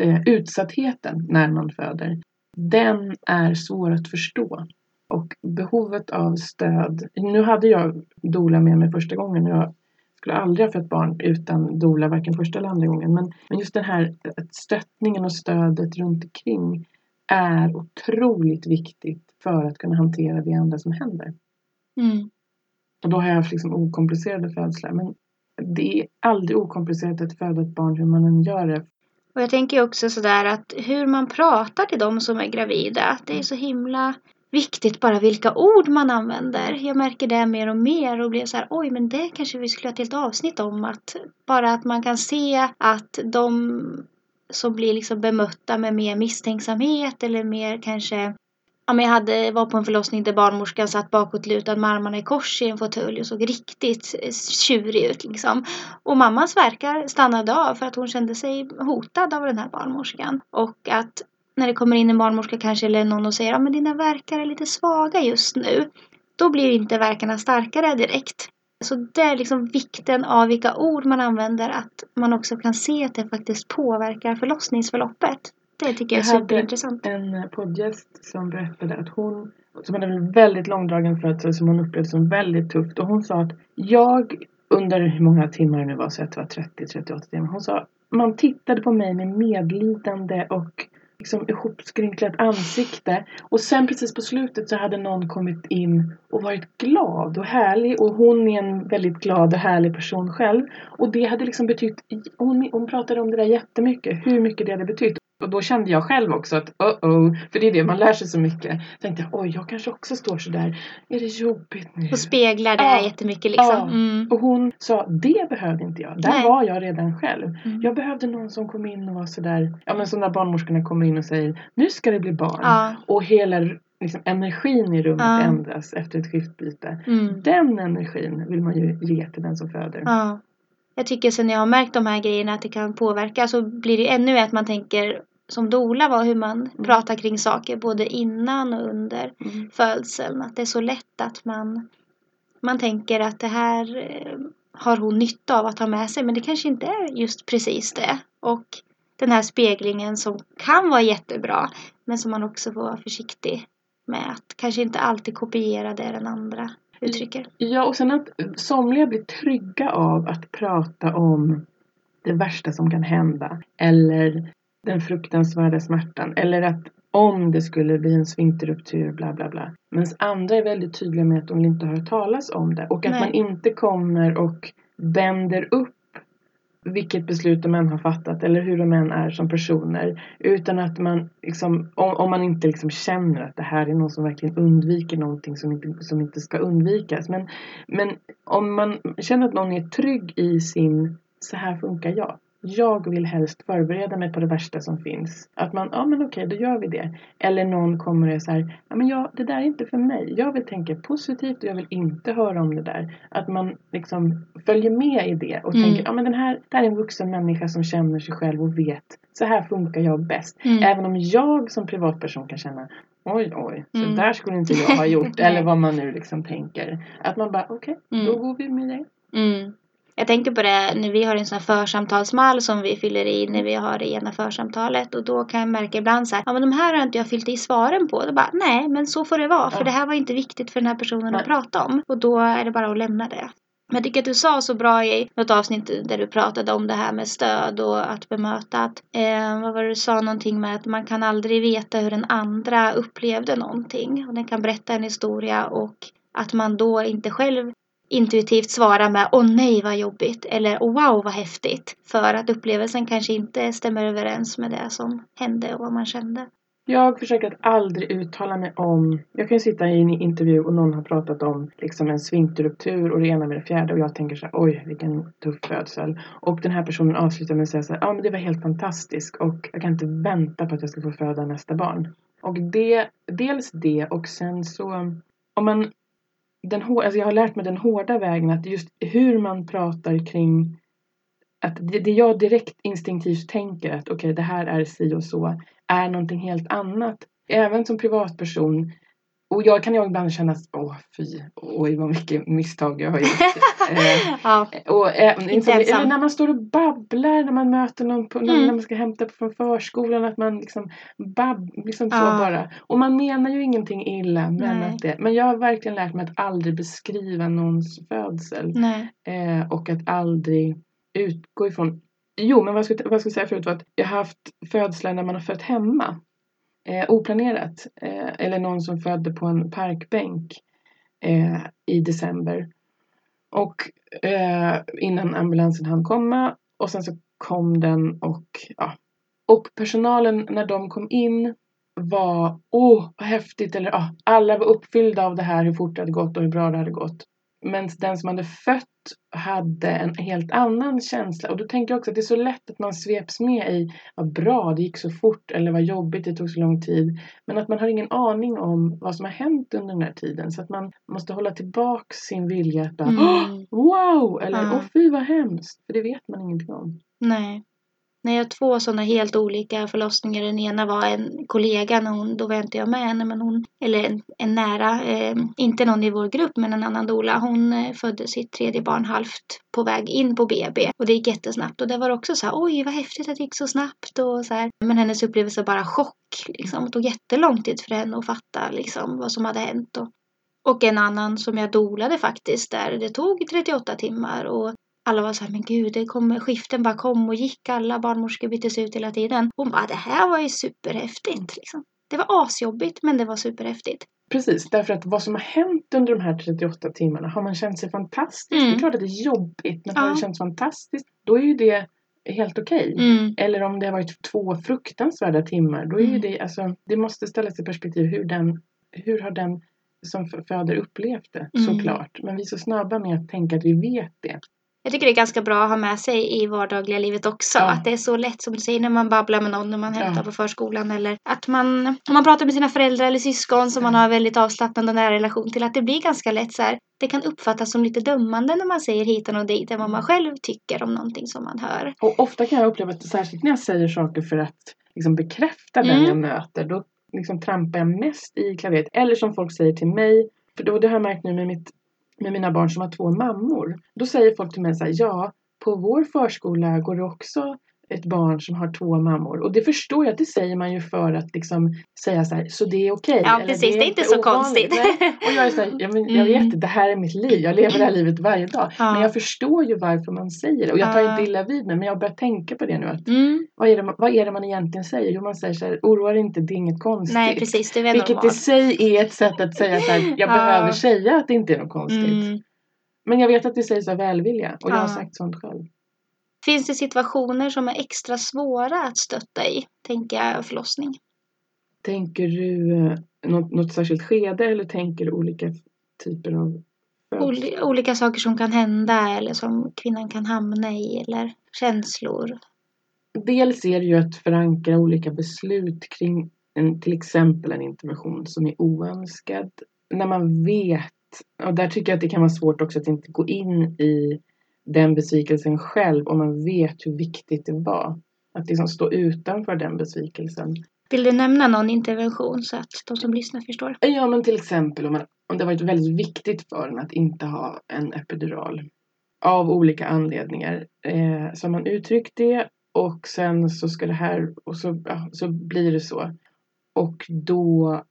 eh, utsattheten när man föder, den är svår att förstå. Och behovet av stöd. Nu hade jag doula med mig första gången. Jag skulle aldrig ha fött barn utan doula, varken första eller andra gången. Men, men just den här att stöttningen och stödet runt omkring är otroligt viktigt för att kunna hantera det andra som händer. Mm. Och då har jag haft liksom okomplicerade födslar. Men det är aldrig okomplicerat att föda ett barn hur man än gör det. Och jag tänker också sådär att hur man pratar till de som är gravida. Det är så himla viktigt bara vilka ord man använder. Jag märker det mer och mer och blir så här oj men det kanske vi skulle ha ett helt avsnitt om. Att bara att man kan se att de som blir liksom bemötta med mer misstänksamhet eller mer kanske Ja, men jag hade, var på en förlossning där barnmorskan satt bakåtlutad med armarna i kors i en fåtölj och såg riktigt tjurig ut liksom. Och mammans verkar stannade av för att hon kände sig hotad av den här barnmorskan. Och att när det kommer in en barnmorska kanske eller någon och säger att men dina verkar är lite svaga just nu. Då blir inte verkarna starkare direkt. Så det är liksom vikten av vilka ord man använder att man också kan se att det faktiskt påverkar förlossningsförloppet. Det tycker jag är Jag hade- superintressant. En poddgäst som berättade att hon, som hade en väldigt långdragen födsel som hon upplevde som väldigt tufft. Och hon sa att jag under hur många timmar det nu var, så att det var 30-38 timmar. Hon sa man tittade på mig med medlidande och liksom ihopskrynklat ansikte. Och sen precis på slutet så hade någon kommit in och varit glad och härlig. Och hon är en väldigt glad och härlig person själv. Och det hade liksom betytt, hon, hon pratade om det där jättemycket, hur mycket det hade betytt. Och då kände jag själv också att oh oh, för det är det man lär sig så mycket. Tänkte jag, oj jag kanske också står sådär, är det jobbigt nu? Och speglar det Ja. jättemycket liksom. Ja. Mm. Och hon sa, det behövde inte jag. Där Nej. var jag redan själv. Mm. Jag behövde någon som kom in och var sådär, ja men som när barnmorskorna kommer in och säger, nu ska det bli barn. Ja. Och hela liksom, energin i rummet ändras efter ett skiftbyte. Mm. Den energin vill man ju ge till den som föder. Ja. Jag tycker sen jag har märkt de här grejerna att det kan påverka så blir det ännu mer att man tänker som doula var hur man pratar kring saker både innan och under Mm. födseln. Att det är så lätt att man, man tänker att det här eh, har hon nytta av att ha med sig men det kanske inte är just precis det. Och den här speglingen som kan vara jättebra men som man också får vara försiktig med att kanske inte alltid kopiera det den andra uttrycker. Ja, och sen att somliga blir trygga av att prata om det värsta som kan hända eller den fruktansvärda smärtan eller att om det skulle bli en sfinkterruptur, bla bla bla. Men andra är väldigt tydliga med att de inte har hört talas om det och att Nej. man inte kommer och bänder upp vilket beslut de än har fattat eller hur de än är som personer. Utan att man, liksom, om, om man inte liksom känner att det här är någon som verkligen undviker någonting som inte, som inte ska undvikas. Men, men om man känner att någon är trygg i sin, så här funkar jag. Jag vill helst förbereda mig på det värsta som finns. Att man, ja men okej, då gör vi det. Eller någon kommer och här, ja men jag, det där är inte för mig. Jag vill tänka positivt och jag vill inte höra om det där. Att man liksom följer med i det och Mm. tänker, ja men den här, det här är en vuxen människa som känner sig själv och vet, så här funkar jag bäst. Mm. Även om jag som privatperson kan känna, oj oj, så Mm. där skulle inte jag ha gjort. Eller vad man nu liksom tänker. Att man bara, okej, Mm. då går vi med det. Jag tänker på det när vi har en sån här församtalsmall som vi fyller i när vi har det ena församtalet och då kan jag märka ibland så här, ja men de här har inte jag fyllt i svaren på. Då bara, nej men så får det vara för det här var inte viktigt för den här personen Nej. att prata om och då är det bara att lämna det. Men jag tycker att du sa så bra i något avsnitt där du pratade om det här med stöd och att bemöta att, eh, vad var det du sa någonting med att man kan aldrig veta hur den andra upplevde någonting och den kan berätta en historia och att man då inte själv intuitivt svara med åh nej vad jobbigt eller åh wow vad häftigt. För att upplevelsen kanske inte stämmer överens med det som hände och vad man kände. Jag försöker att aldrig uttala mig om, jag kan ju sitta i en intervju och någon har pratat om liksom en sfinkterruptur och det ena med det fjärde och jag tänker så här, oj vilken tuff födsel. Och den här personen avslutar med att säga så här, ja men det var helt fantastiskt och jag kan inte vänta på att jag ska få föda nästa barn. Och det, dels det och sen så, om man, den, alltså jag har lärt mig den hårda vägen att just hur man pratar kring att det, det jag direkt instinktivt tänker att okej det här är si och så är någonting helt annat. Även som privatperson. Och jag kan jag ibland känna, åh fy, oj vad mycket misstag jag har gjort. eh, ja. och, eh, inte, eller när man står och babblar när man möter någon på, Mm. när man ska hämta från förskolan att man liksom babb, liksom så Ja. bara. Och man menar ju ingenting illa men Nej. att det, men jag har verkligen lärt mig att aldrig beskriva någons födsel. Eh, och att aldrig utgå ifrån Jo, men vad jag skulle, vad jag skulle säga förut var att jag har haft födslar när man har fött hemma. Eh, oplanerat. Eh, eller någon som födde på en parkbänk eh, i december. Och eh, innan ambulansen hann komma. Och sen så kom den och ja. Och personalen när de kom in var åh vad häftigt eller ja, alla var uppfyllda av det här hur fort det hade gått och hur bra det hade gått. Men den som hade fött hade en helt annan känsla. Och då tänker jag också att det är så lätt att man sveps med i vad bra det gick så fort eller vad jobbigt det tog så lång tid. Men att man har ingen aning om vad som har hänt under den här tiden. Så att man måste hålla tillbaks sin vilja att bara "Åh, Mm. wow eller åh fy vad hemskt. För det vet man ingenting om. Nej. När jag har två sådana helt olika förlossningar. Den ena var en kollega, när hon, då var inte jag med henne, men hon, eller en, en nära, eh, inte någon i vår grupp, men en annan doula. Hon eh, födde sitt tredje barn halvt på väg in på BB och det gick jättesnabbt. Och det var också så här, oj vad häftigt att det gick så snabbt och så här. Men hennes upplevelse var bara chock, liksom. Det tog jättelång tid för henne att fatta liksom vad som hade hänt. Och, och en annan som jag dolade faktiskt, där det tog 38 timmar och alla var så här, men gud, det kom, skiften bara kom och gick. Alla barnmorskor byttes ut hela tiden. Hon bara, det här var ju superhäftigt. Liksom. Det var asjobbigt, men det var superhäftigt. Precis, därför att vad som har hänt under de här 38 timmarna, har man känt sig fantastisk? Det är Mm. klart att det är jobbigt, men har Ja. det känts fantastiskt, då är ju det helt okej. Mm. Eller om det har varit två fruktansvärda timmar, då är ju Mm. det, alltså, det måste ställas i perspektiv hur den, hur har den som föder upplevt det, Mm. såklart. Men vi är så snabba med att tänka att vi vet det. Jag tycker det är ganska bra att ha med sig i vardagliga livet också. Ja. Att det är så lätt som du säger när man babblar med någon när man hämtar Ja. på förskolan. Eller att man, om man pratar med sina föräldrar eller syskon som man har väldigt avslappnad och nära relation till. Att det blir ganska lätt så här. Det kan uppfattas som lite dömande när man säger hit och dit än vad man själv tycker om någonting som man hör. Och ofta kan jag uppleva att särskilt när jag säger saker för att liksom bekräfta den Mm. jag möter, då liksom trampar jag mest i klaveret. Eller som folk säger till mig, för då, det har jag märkt nu med, mitt, med mina barn som har två mammor. Då säger folk till mig så här, ja, på vår förskola går det också ett barn som har två mammor. Och det förstår jag, det säger man ju för att liksom säga så här, så det är okej. Ja, precis, det är inte så ovanligt. konstigt. Nej. Och jag är så här, ja, men jag Mm. vet det här är mitt liv, jag lever det här livet varje dag. Ja. Men jag förstår ju varför man säger det. Och jag tar inte illa vid mig, men jag börjar tänka på det nu. Att, Mm. vad, är det, man- vad är det man egentligen säger? Jo, man säger så här, oroa dig inte, det är inget konstigt. Nej, precis. Det är Vilket i normalt. sig är ett sätt att säga så här, jag Ja. behöver säga att det inte är något konstigt. Mm. Men jag vet att det sägs av välvilja och jag har sagt sånt själv. Finns det situationer som är extra svåra att stötta i? Tänker jag förlossning. Tänker du eh, något, något särskilt skede eller tänker du olika typer av? Oli- olika saker som kan hända eller som kvinnan kan hamna i eller känslor. Dels är det ju att förankra olika beslut kring en, till exempel en intervention som är oönskad. När man vet, och där tycker jag att det kan vara svårt också att inte gå in i den besvikelsen själv om man vet hur viktigt det var. Att liksom stå utanför den besvikelsen. Vill du nämna någon intervention så att de som lyssnar förstår? Ja men till exempel om, man, om det har varit väldigt viktigt för en att inte ha en epidural. Av olika anledningar. Eh, så har man uttryckt det och sen så ska det här och så, ja, så blir det så. Och då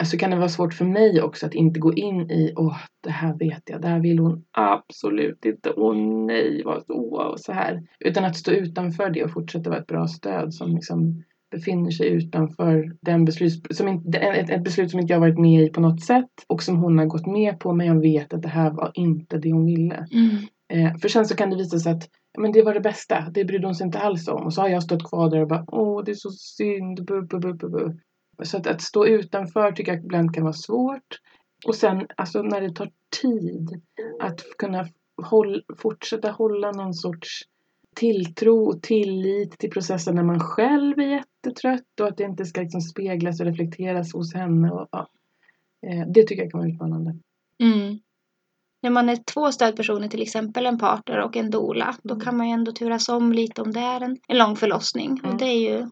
alltså kan det vara svårt för mig också att inte gå in i åh det här vet jag, det här vill hon absolut inte, åh nej vad så och så här. Utan att stå utanför det och fortsätta vara ett bra stöd som liksom befinner sig utanför den beslut, som inte, ett, ett beslut som inte jag varit med i på något sätt och som hon har gått med på men jag vet att det här var inte det hon ville. Mm. Eh, för sen så kan det visa sig att men det var det bästa, det brydde hon sig inte alls om. Och så har jag stått kvar där och bara åh det är så synd, bu, bu, bu, bu, bu. Så att, att stå utanför tycker jag ibland kan vara svårt. Och sen alltså när det tar tid att kunna håll, fortsätta hålla någon sorts tilltro och tillit till processen när man själv är jättetrött och att det inte ska liksom speglas och reflekteras hos henne. Och, ja. eh, det tycker jag kan vara utmanande. Mm. När man är två stödpersoner, till exempel en partner och en doula, då Mm. kan man ju ändå turas om lite om det är en, en lång förlossning. Mm. Och det är ju,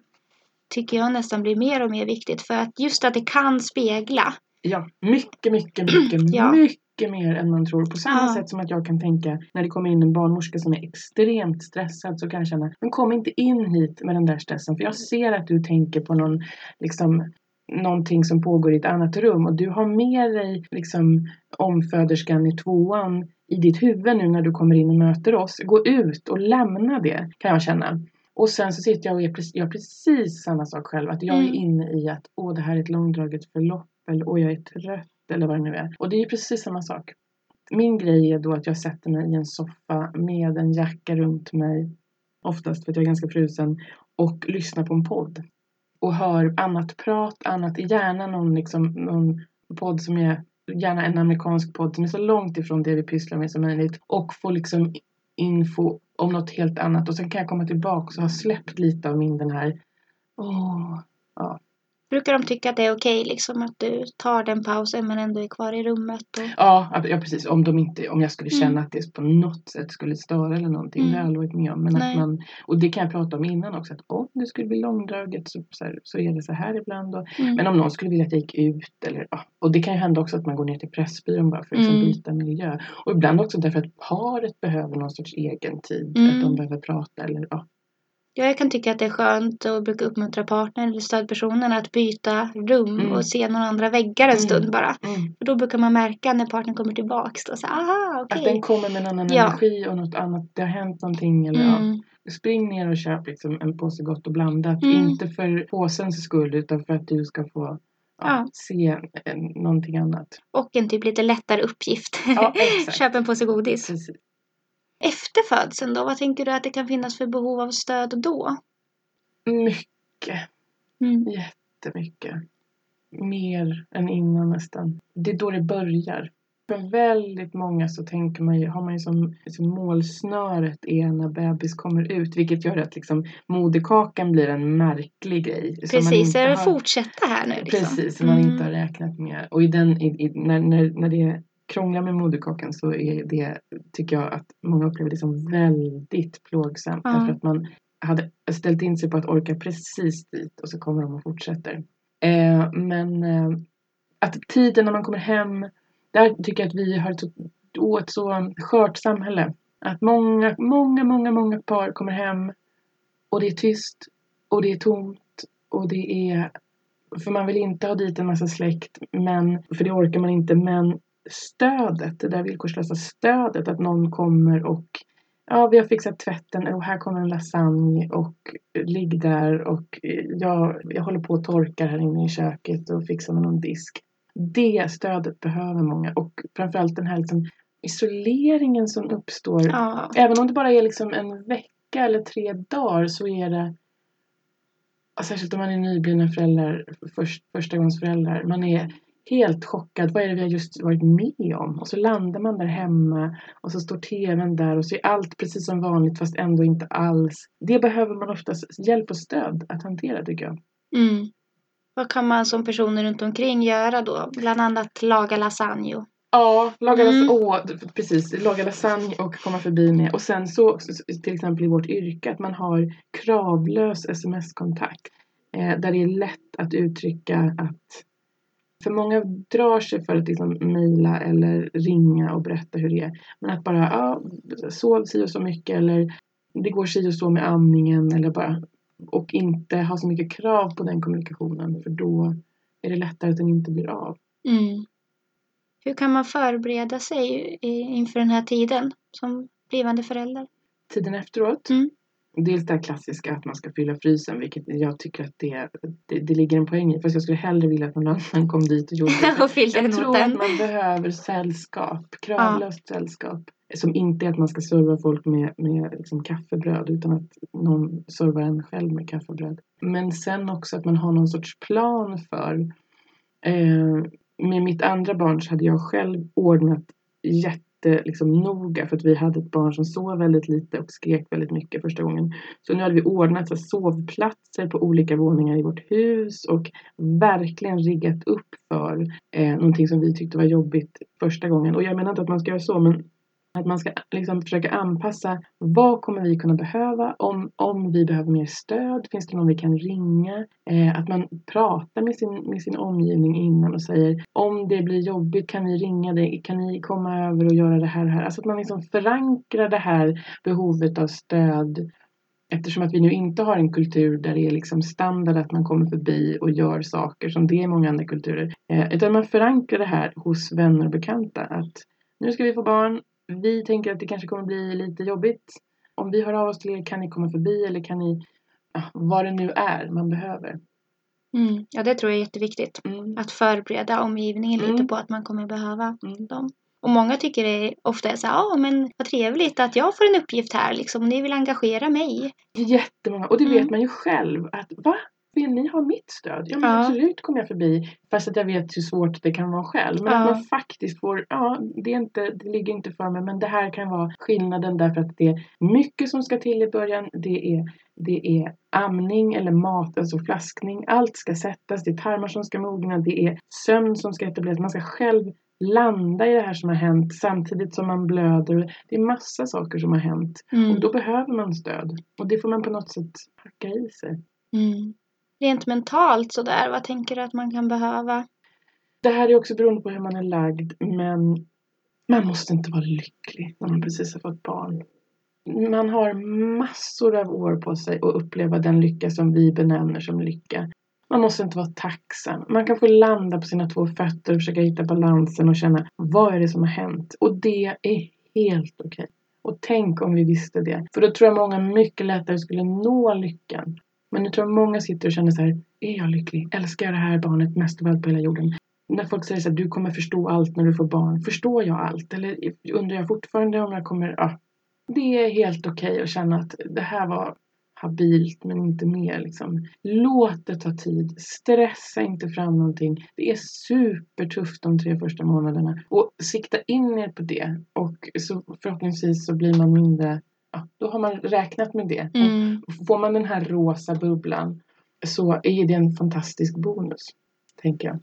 tycker jag nästan blir mer och mer viktigt för att just att det kan spegla. Ja, mycket, mycket, mycket, Ja. mycket mer än man tror. På samma Ja. sätt som att jag kan tänka när det kommer in en barnmorska som är extremt stressad så kan jag känna, men kom inte in hit med den där stressen för jag ser att du tänker på någon, liksom, någonting som pågår i ett annat rum och du har med dig liksom omföderskan i tvåan i ditt huvud nu när du kommer in och möter oss. Gå ut och lämna det kan jag känna. Och sen så sitter jag och är precis, gör precis samma sak själv. Att jag är Mm. inne i att åh det här är ett långdraget förlopp eller åh jag är trött eller vad det nu är. Och det är precis samma sak. Min grej är då att jag sätter mig i en soffa med en jacka runt mig. Oftast för att jag är ganska frusen. Och lyssnar på en podd. Och hör annat prat, annat, gärna någon, liksom, någon podd som är gärna en amerikansk podd som är så långt ifrån det vi pysslar med som möjligt. Och få liksom info om något helt annat. Och sen kan jag komma tillbaka och ha släppt lite av min den här Åh, Brukar de tycka att det är okej liksom att du tar den pausen men ändå är kvar i rummet? Och... Ja, ja precis. Om, de inte, om jag skulle känna Mm. att det på något sätt skulle störa eller någonting. Det har jag Mm. aldrig varit med om. Men Nej. att man, och det kan jag prata om innan också. Att om det skulle bli långdraget så, så, här, så är det så här ibland. Och, Mm. Men om någon skulle vilja att jag gick ut. Eller, ja. Och det kan ju hända också att man går ner till Pressbyrån bara för att liksom Mm. byta miljö. Och ibland också därför att paret behöver någon sorts egen tid. Mm. Att de behöver prata. Eller, ja. Ja, jag kan tycka att det är skönt och brukar uppmuntra partnern eller stödpersonen att byta rum Mm. och se några andra väggar en Mm. stund bara. mm. För då brukar man märka när partnern kommer tillbaks då så aha, okej. Att den kommer med en annan Ja. energi och något annat. Det har hänt någonting. Eller, ja. Mm. Spring ner och köp liksom en påse gott och blandat. Mm. Inte för påsens skull utan för att du ska få ja, Ja. se någonting annat. Och en typ lite lättare uppgift. Ja. Köp en påse godis. Precis. Efter födseln då, vad tänker du att det kan finnas för behov av stöd då? Mycket, Mm. jättemycket. Mer än innan nästan. Det är då det börjar. För väldigt många så tänker man ju, har man ju som, som målsnöret är när bebis kommer ut. Vilket gör att liksom moderkakan blir en märklig grej. man Precis, är det har- fortsätta här nu liksom? Precis, som man Mm. inte har räknat med. Och i den, i, i, när, när, när det krånglar med moderkakan så är det, tycker jag att många upplever det som väldigt plågsamt. Ja. Därför att man hade ställt in sig på att orka precis dit och så kommer de och fortsätter. Eh, men eh, att tiden när man kommer hem, där tycker jag att vi har ett ett så skört samhälle. Att många, många, många, många par kommer hem Och det är tyst. Och det är tomt. Och det är... För man vill inte ha dit en massa släkt. Men, för det orkar man inte. Men stödet, det där villkorslösa stödet. Att någon kommer och Ja, vi har fixat tvätten och här kommer en lasagne och ligg där och jag, jag håller på och torkar här inne i köket och fixar med någon disk. Det stödet behöver många och framförallt den här liksom isoleringen som uppstår. Ja. Även om det bara är liksom en vecka eller tre dagar så är det Särskilt om man är nyblivna föräldrar, först, förstagångsföräldrar. Man är helt chockad. Vad är det vi har just varit med om? Och så landar man där hemma och så står tvn där och så är allt precis som vanligt fast ändå inte alls. Det behöver man oftast hjälp och stöd att hantera tycker jag. Mm. Vad kan man som personer runt omkring göra då? Bland annat laga lasagne. Ja, laga, Mm. las- åh, precis, laga lasagne och komma förbi med. Och sen så till exempel i vårt yrke att man har kravlös sms-kontakt. Eh, där det är lätt att uttrycka att för många drar sig för att liksom mejla eller ringa och berätta hur det är. Men att bara, ja, sov si och så mycket eller det går si och så med amningen eller bara och inte ha så mycket krav på den kommunikationen för då är det lättare att den inte blir av. Mm. Hur kan man förbereda sig inför den här tiden som blivande förälder? Tiden efteråt. Mm. Dels det här klassiska att man ska fylla frysen, vilket jag tycker att det, det, det ligger en poäng i. Fast jag skulle hellre vilja att någon annan kom dit och gjorde det. och Jag tror den. att man behöver sällskap, kravlöst sällskap. Som inte är att man ska serva folk med, med liksom kaffebröd utan att någon servar en själv med kaffebröd. Men sen också att man har någon sorts plan för. Eh, med mitt andra barn så hade jag själv ordnat jätte liksom, noga för att vi hade ett barn som sov väldigt lite och skrek väldigt mycket första gången. Så nu hade vi ordnat så sovplatser på olika våningar i vårt hus och verkligen riggat upp för eh, någonting som vi tyckte var jobbigt första gången. Och jag menar inte att man ska göra så men att man ska liksom försöka anpassa vad kommer vi kunna behöva om, om vi behöver mer stöd. Finns det någon vi kan ringa? Eh, att man pratar med sin, med sin omgivning innan och säger om det blir jobbigt kan vi ringa dig? Kan ni komma över och göra det här och här? Alltså att man liksom förankrar det här behovet av stöd Eftersom att vi nu inte har en kultur där det är liksom standard att man kommer förbi och gör saker som det är i många andra kulturer. Eh, utan man förankrar det här hos vänner och bekanta. Att nu ska vi få barn. Vi tänker att det kanske kommer bli lite jobbigt. Om vi hör av oss till er kan ni komma förbi eller kan ni, ja, vad det nu är man behöver. Mm. Ja, det tror jag är jätteviktigt. Mm. Att förbereda omgivningen lite Mm. på att man kommer behöva Mm. dem. Och många tycker det är ofta är så här, ja men vad trevligt att jag får en uppgift här liksom. Ni vill engagera mig. Jättemånga. Och det Mm. vet man ju själv. Att va? Vill ni ha mitt stöd? Ja men Ja. absolut kommer jag förbi. Fast att jag vet hur svårt det kan vara själv. Men Ja. att man faktiskt får, ja det, är inte, det ligger inte för mig. Men det här kan vara skillnaden därför att det är mycket som ska till i början. Det är, det är amning eller mat, alltså flaskning. Allt ska sättas. Det är tarmar som ska mogna. Det är sömn som ska etableras. Man ska själv landa i det här som har hänt samtidigt som man blöder. Det är massa saker som har hänt. Mm. Och då behöver man stöd. Och det får man på något sätt hacka i sig. Mm. Rent mentalt sådär, vad tänker du att man kan behöva? Det här är också beroende på hur man är lagd. Men man måste inte vara lycklig när man precis har fått barn. Man har massor av år på sig att uppleva den lycka som vi benämner som lycka. Man måste inte vara tacksam. Man kan få landa på sina två fötter och försöka hitta balansen och känna vad är det som har hänt? Och det är helt okej. Och tänk om vi visste det. För då tror jag många mycket lättare skulle nå lyckan. Men nu tror jag många sitter och känner så här. Är jag lycklig? Älskar jag det här barnet mest av allt på hela jorden? När folk säger så här, du kommer förstå allt när du får barn. Förstår jag allt? Eller undrar jag fortfarande om jag kommer... Ja. Det är helt okej att känna att det här var habilt men inte mer liksom. Låt det ta tid. Stressa inte fram någonting. Det är supertufft de tre första månaderna. Och sikta in er på det. Och så förhoppningsvis så blir man mindre... Då har man räknat med det. Mm. Får man den här rosa bubblan så är det en fantastisk bonus. Tänker jag.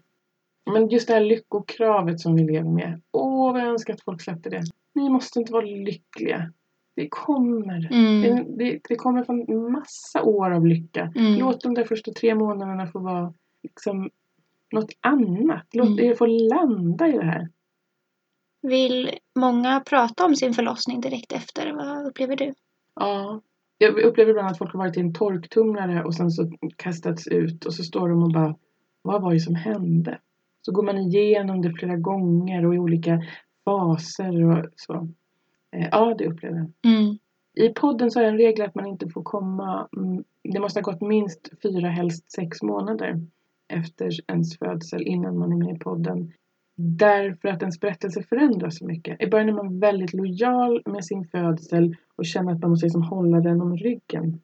Men just det här lyckokravet som vi lever med. Åh, vad jag önskar att folk släppte det. Ni måste inte vara lyckliga. Det kommer. Mm. Det, det, det kommer från massa år av lycka. Mm. Låt de där första tre månaderna få vara liksom något annat. Låt Mm. er få landa i det här. Vill många prata om sin förlossning direkt efter? Vad upplever du? Ja, Jag upplever ibland att folk har varit i en torktumlare och sen så kastats ut och så står de och bara Vad var det som hände? Så går man igenom det flera gånger och i olika faser och så. Eh, ja, det upplever jag. Mm. I podden så är det en regel att man inte får komma mm, Det måste ha gått minst fyra, helst sex månader efter ens födsel innan man är med i podden. Därför att ens berättelse förändras så mycket. I början är man väldigt lojal med sin födsel och känner att man måste liksom hålla den om ryggen.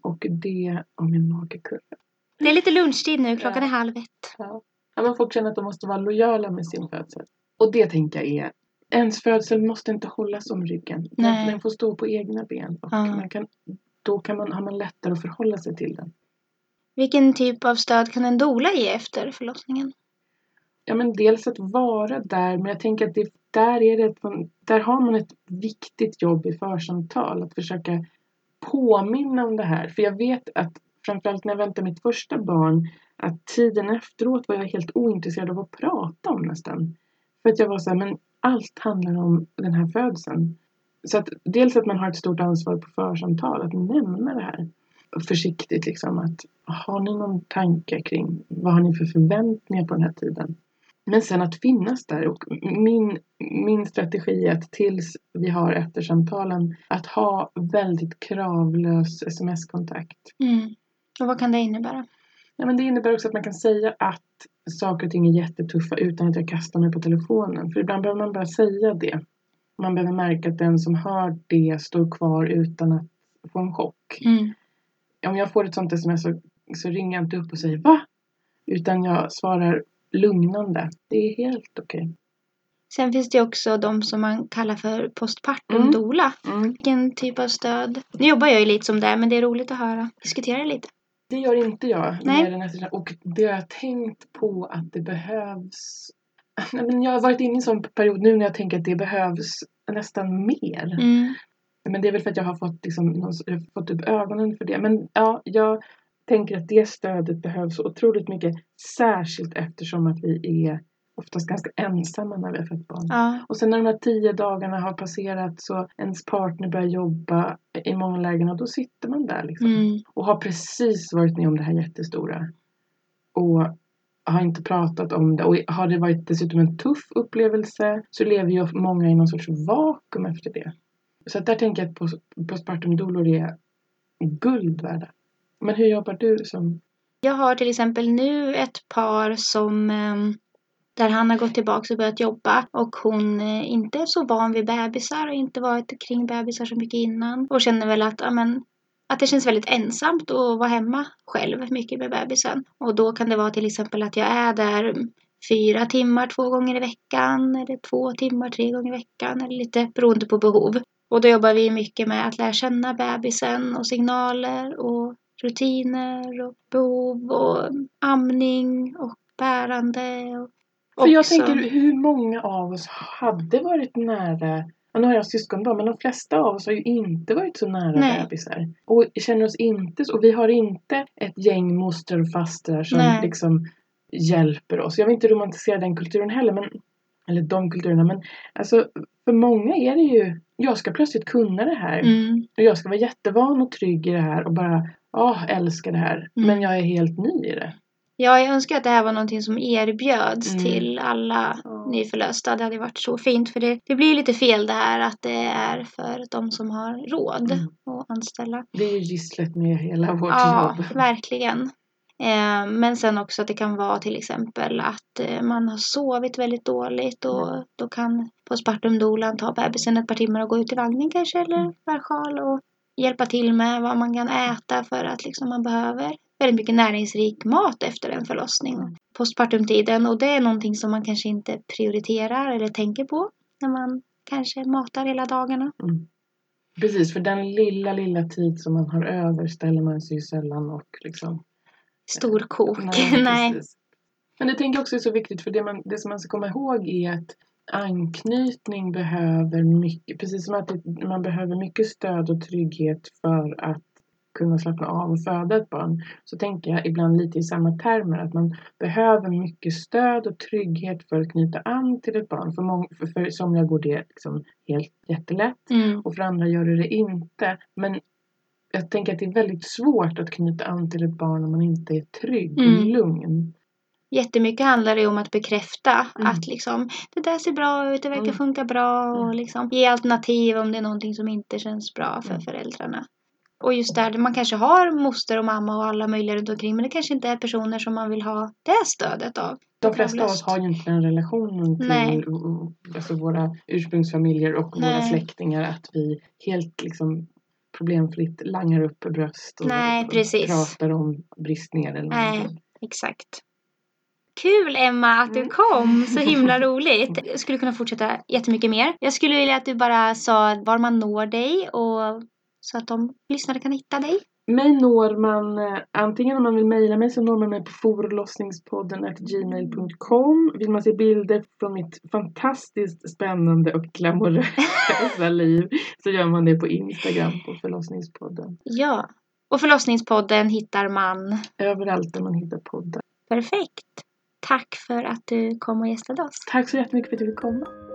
Och det, om min mage kurrar. Det är lite lunchtid nu, klockan Ja. är halv ett. Ja. Ja, men folk känner att de måste vara lojala med sin födsel. Och det tänker jag är, ens födsel måste inte hållas om ryggen. Nej. den får stå på egna ben. Och Ja. man kan, då kan man, har man lättare att förhålla sig till den. Vilken typ av stöd kan en doula ge efter förlossningen? Ja, men dels att vara där, men jag tänker att det, där, är det, där har man ett viktigt jobb i församtal. Att försöka påminna om det här. För jag vet att framförallt när jag väntade mitt första barn, att tiden efteråt var jag helt ointresserad av att prata om nästan. För att jag var så här, men allt handlar om den här födseln. Så att dels att man har ett stort ansvar på församtal att nämna det här. Försiktigt liksom att har ni någon tanke kring vad har ni för förväntningar på den här tiden? Men sen att finnas där och min, min strategi är att tills vi har eftersamtalen att ha väldigt kravlös sms-kontakt. Mm. Och vad kan det innebära? Ja, men det innebär också att man kan säga att saker och ting är jättetuffa utan att jag kastar mig på telefonen. För ibland behöver man bara säga det. Man behöver märka att den som hör det står kvar utan att få en chock. Mm. Om jag får ett sånt sms så, så ringer jag inte upp och säger va? Utan jag svarar lugnande. Det är helt okej. Sen finns det också de som man kallar för postpartum Mm. doula. Mm. Vilken typ av stöd? Nu jobbar jag ju lite som det, men det är roligt att höra. Diskutera lite. Det gör inte jag. Nej. Och det har jag tänkt på att det behövs. Jag har varit inne i en sån period nu när jag tänker att det behövs nästan mer. Mm. Men det är väl för att jag har fått, liksom, jag har fått upp ögonen för det. Men ja, jag tänker att det stödet behövs otroligt mycket. Särskilt eftersom att vi är oftast ganska ensamma när vi har fött barn. Ja. Och sen när de här tio dagarna har passerat så ens partner börjar jobba i många lägen och då sitter man där liksom. Mm. Och har precis varit med om det här jättestora. Och har inte pratat om det. Och har det varit dessutom en tuff upplevelse så lever ju många i någon sorts vakuum efter det. Så där tänker jag att post- postpartum doulor är guld värda. Men hur jobbar du som... Jag har till exempel nu ett par som ehm, där han har gått tillbaka och börjat jobba och hon eh, inte är så van vid bebisar och inte varit kring bebisar så mycket innan och känner väl att, amen, att det känns väldigt ensamt att vara hemma själv mycket med bebisen. Och då kan det vara till exempel att jag är där fyra timmar två gånger i veckan eller två timmar tre gånger i veckan eller lite beroende på behov. Och då jobbar vi mycket med att lära känna bebisen och signaler och rutiner och behov och amning och bärande. Och För jag också- tänker hur många av oss hade varit nära Ja, nu har jag syskonbarn men de flesta av oss har ju inte varit så nära Nej. bebisar. Och känner oss inte så. Och vi har inte ett gäng mostrar och fastrar som Nej. liksom hjälper oss. Jag vill inte romantisera den kulturen heller. Men, eller de kulturerna. Men alltså för många är det ju. Jag ska plötsligt kunna det här. Mm, Och jag ska vara jättevan och trygg i det här. Och bara ah, älska det här. Mm. Men jag är helt ny i det. Ja, jag önskar att det här var någonting som erbjöds Mm. till alla Ja. nyförlösta. Det hade varit så fint för det, det blir lite fel det här att det är för de som har råd Mm. att anställa. Det är ju gisslet med hela vårt Ja, jobb. verkligen. Eh, men sen också att det kan vara till exempel att eh, man har sovit väldigt dåligt och då kan postpartumdolan ta bebisen ett par timmar och gå ut i vagnen kanske eller Mm. värsjal och hjälpa till med vad man kan äta för att liksom man behöver väldigt mycket näringsrik mat efter en förlossning. Mm. Postpartumtiden och det är någonting som man kanske inte prioriterar eller tänker på när man kanske matar hela dagarna. Mm. Precis, för den lilla, lilla tid som man har över ställer man sig ju sällan och liksom... Storkok. Nej, Nej. Men det tänker jag också är så viktigt för det, man, det som man ska komma ihåg är att anknytning behöver mycket, precis som att det, man behöver mycket stöd och trygghet för att kunna slappna av och föda ett barn. Så tänker jag ibland lite i samma termer att man behöver mycket stöd och trygghet för att knyta an till ett barn. För, många, för, för somliga går det liksom helt jättelätt Mm. och för andra gör det det inte. Men jag tänker att det är väldigt svårt att knyta an till ett barn om man inte är trygg och Mm. lugn. Jättemycket handlar det om att bekräfta Mm. att liksom det där ser bra ut, det verkar Mm. funka bra och Mm. liksom ge alternativ om det är någonting som inte känns bra för Mm. föräldrarna. Och just där, man kanske har moster och mamma och alla möjliga runt omkring men det kanske inte är personer som man vill ha det stödet av. De flesta av oss har ju inte den relationen till Nej. alltså våra ursprungsfamiljer och våra Nej. släktingar att vi helt liksom problemfritt langar upp bröst och Nej, precis. pratar om bristningar eller Nej. någonting. Exakt. Kul Emma att du Mm. kom, så himla roligt. Jag skulle kunna fortsätta jättemycket mer. Jag skulle vilja att du bara sa var man når dig och så att de lyssnare kan hitta dig. Mig når man eh, antingen om man vill mejla mig så når man mig på forlossningspodden gmail.com. Vill man se bilder från mitt fantastiskt spännande och glamorösa liv så gör man det på Instagram på förlossningspodden. Ja. Och förlossningspodden hittar man. Överallt där man hittar poddar. Perfekt. Tack för att du kom och gästade oss. Tack så jättemycket för att du fick komma.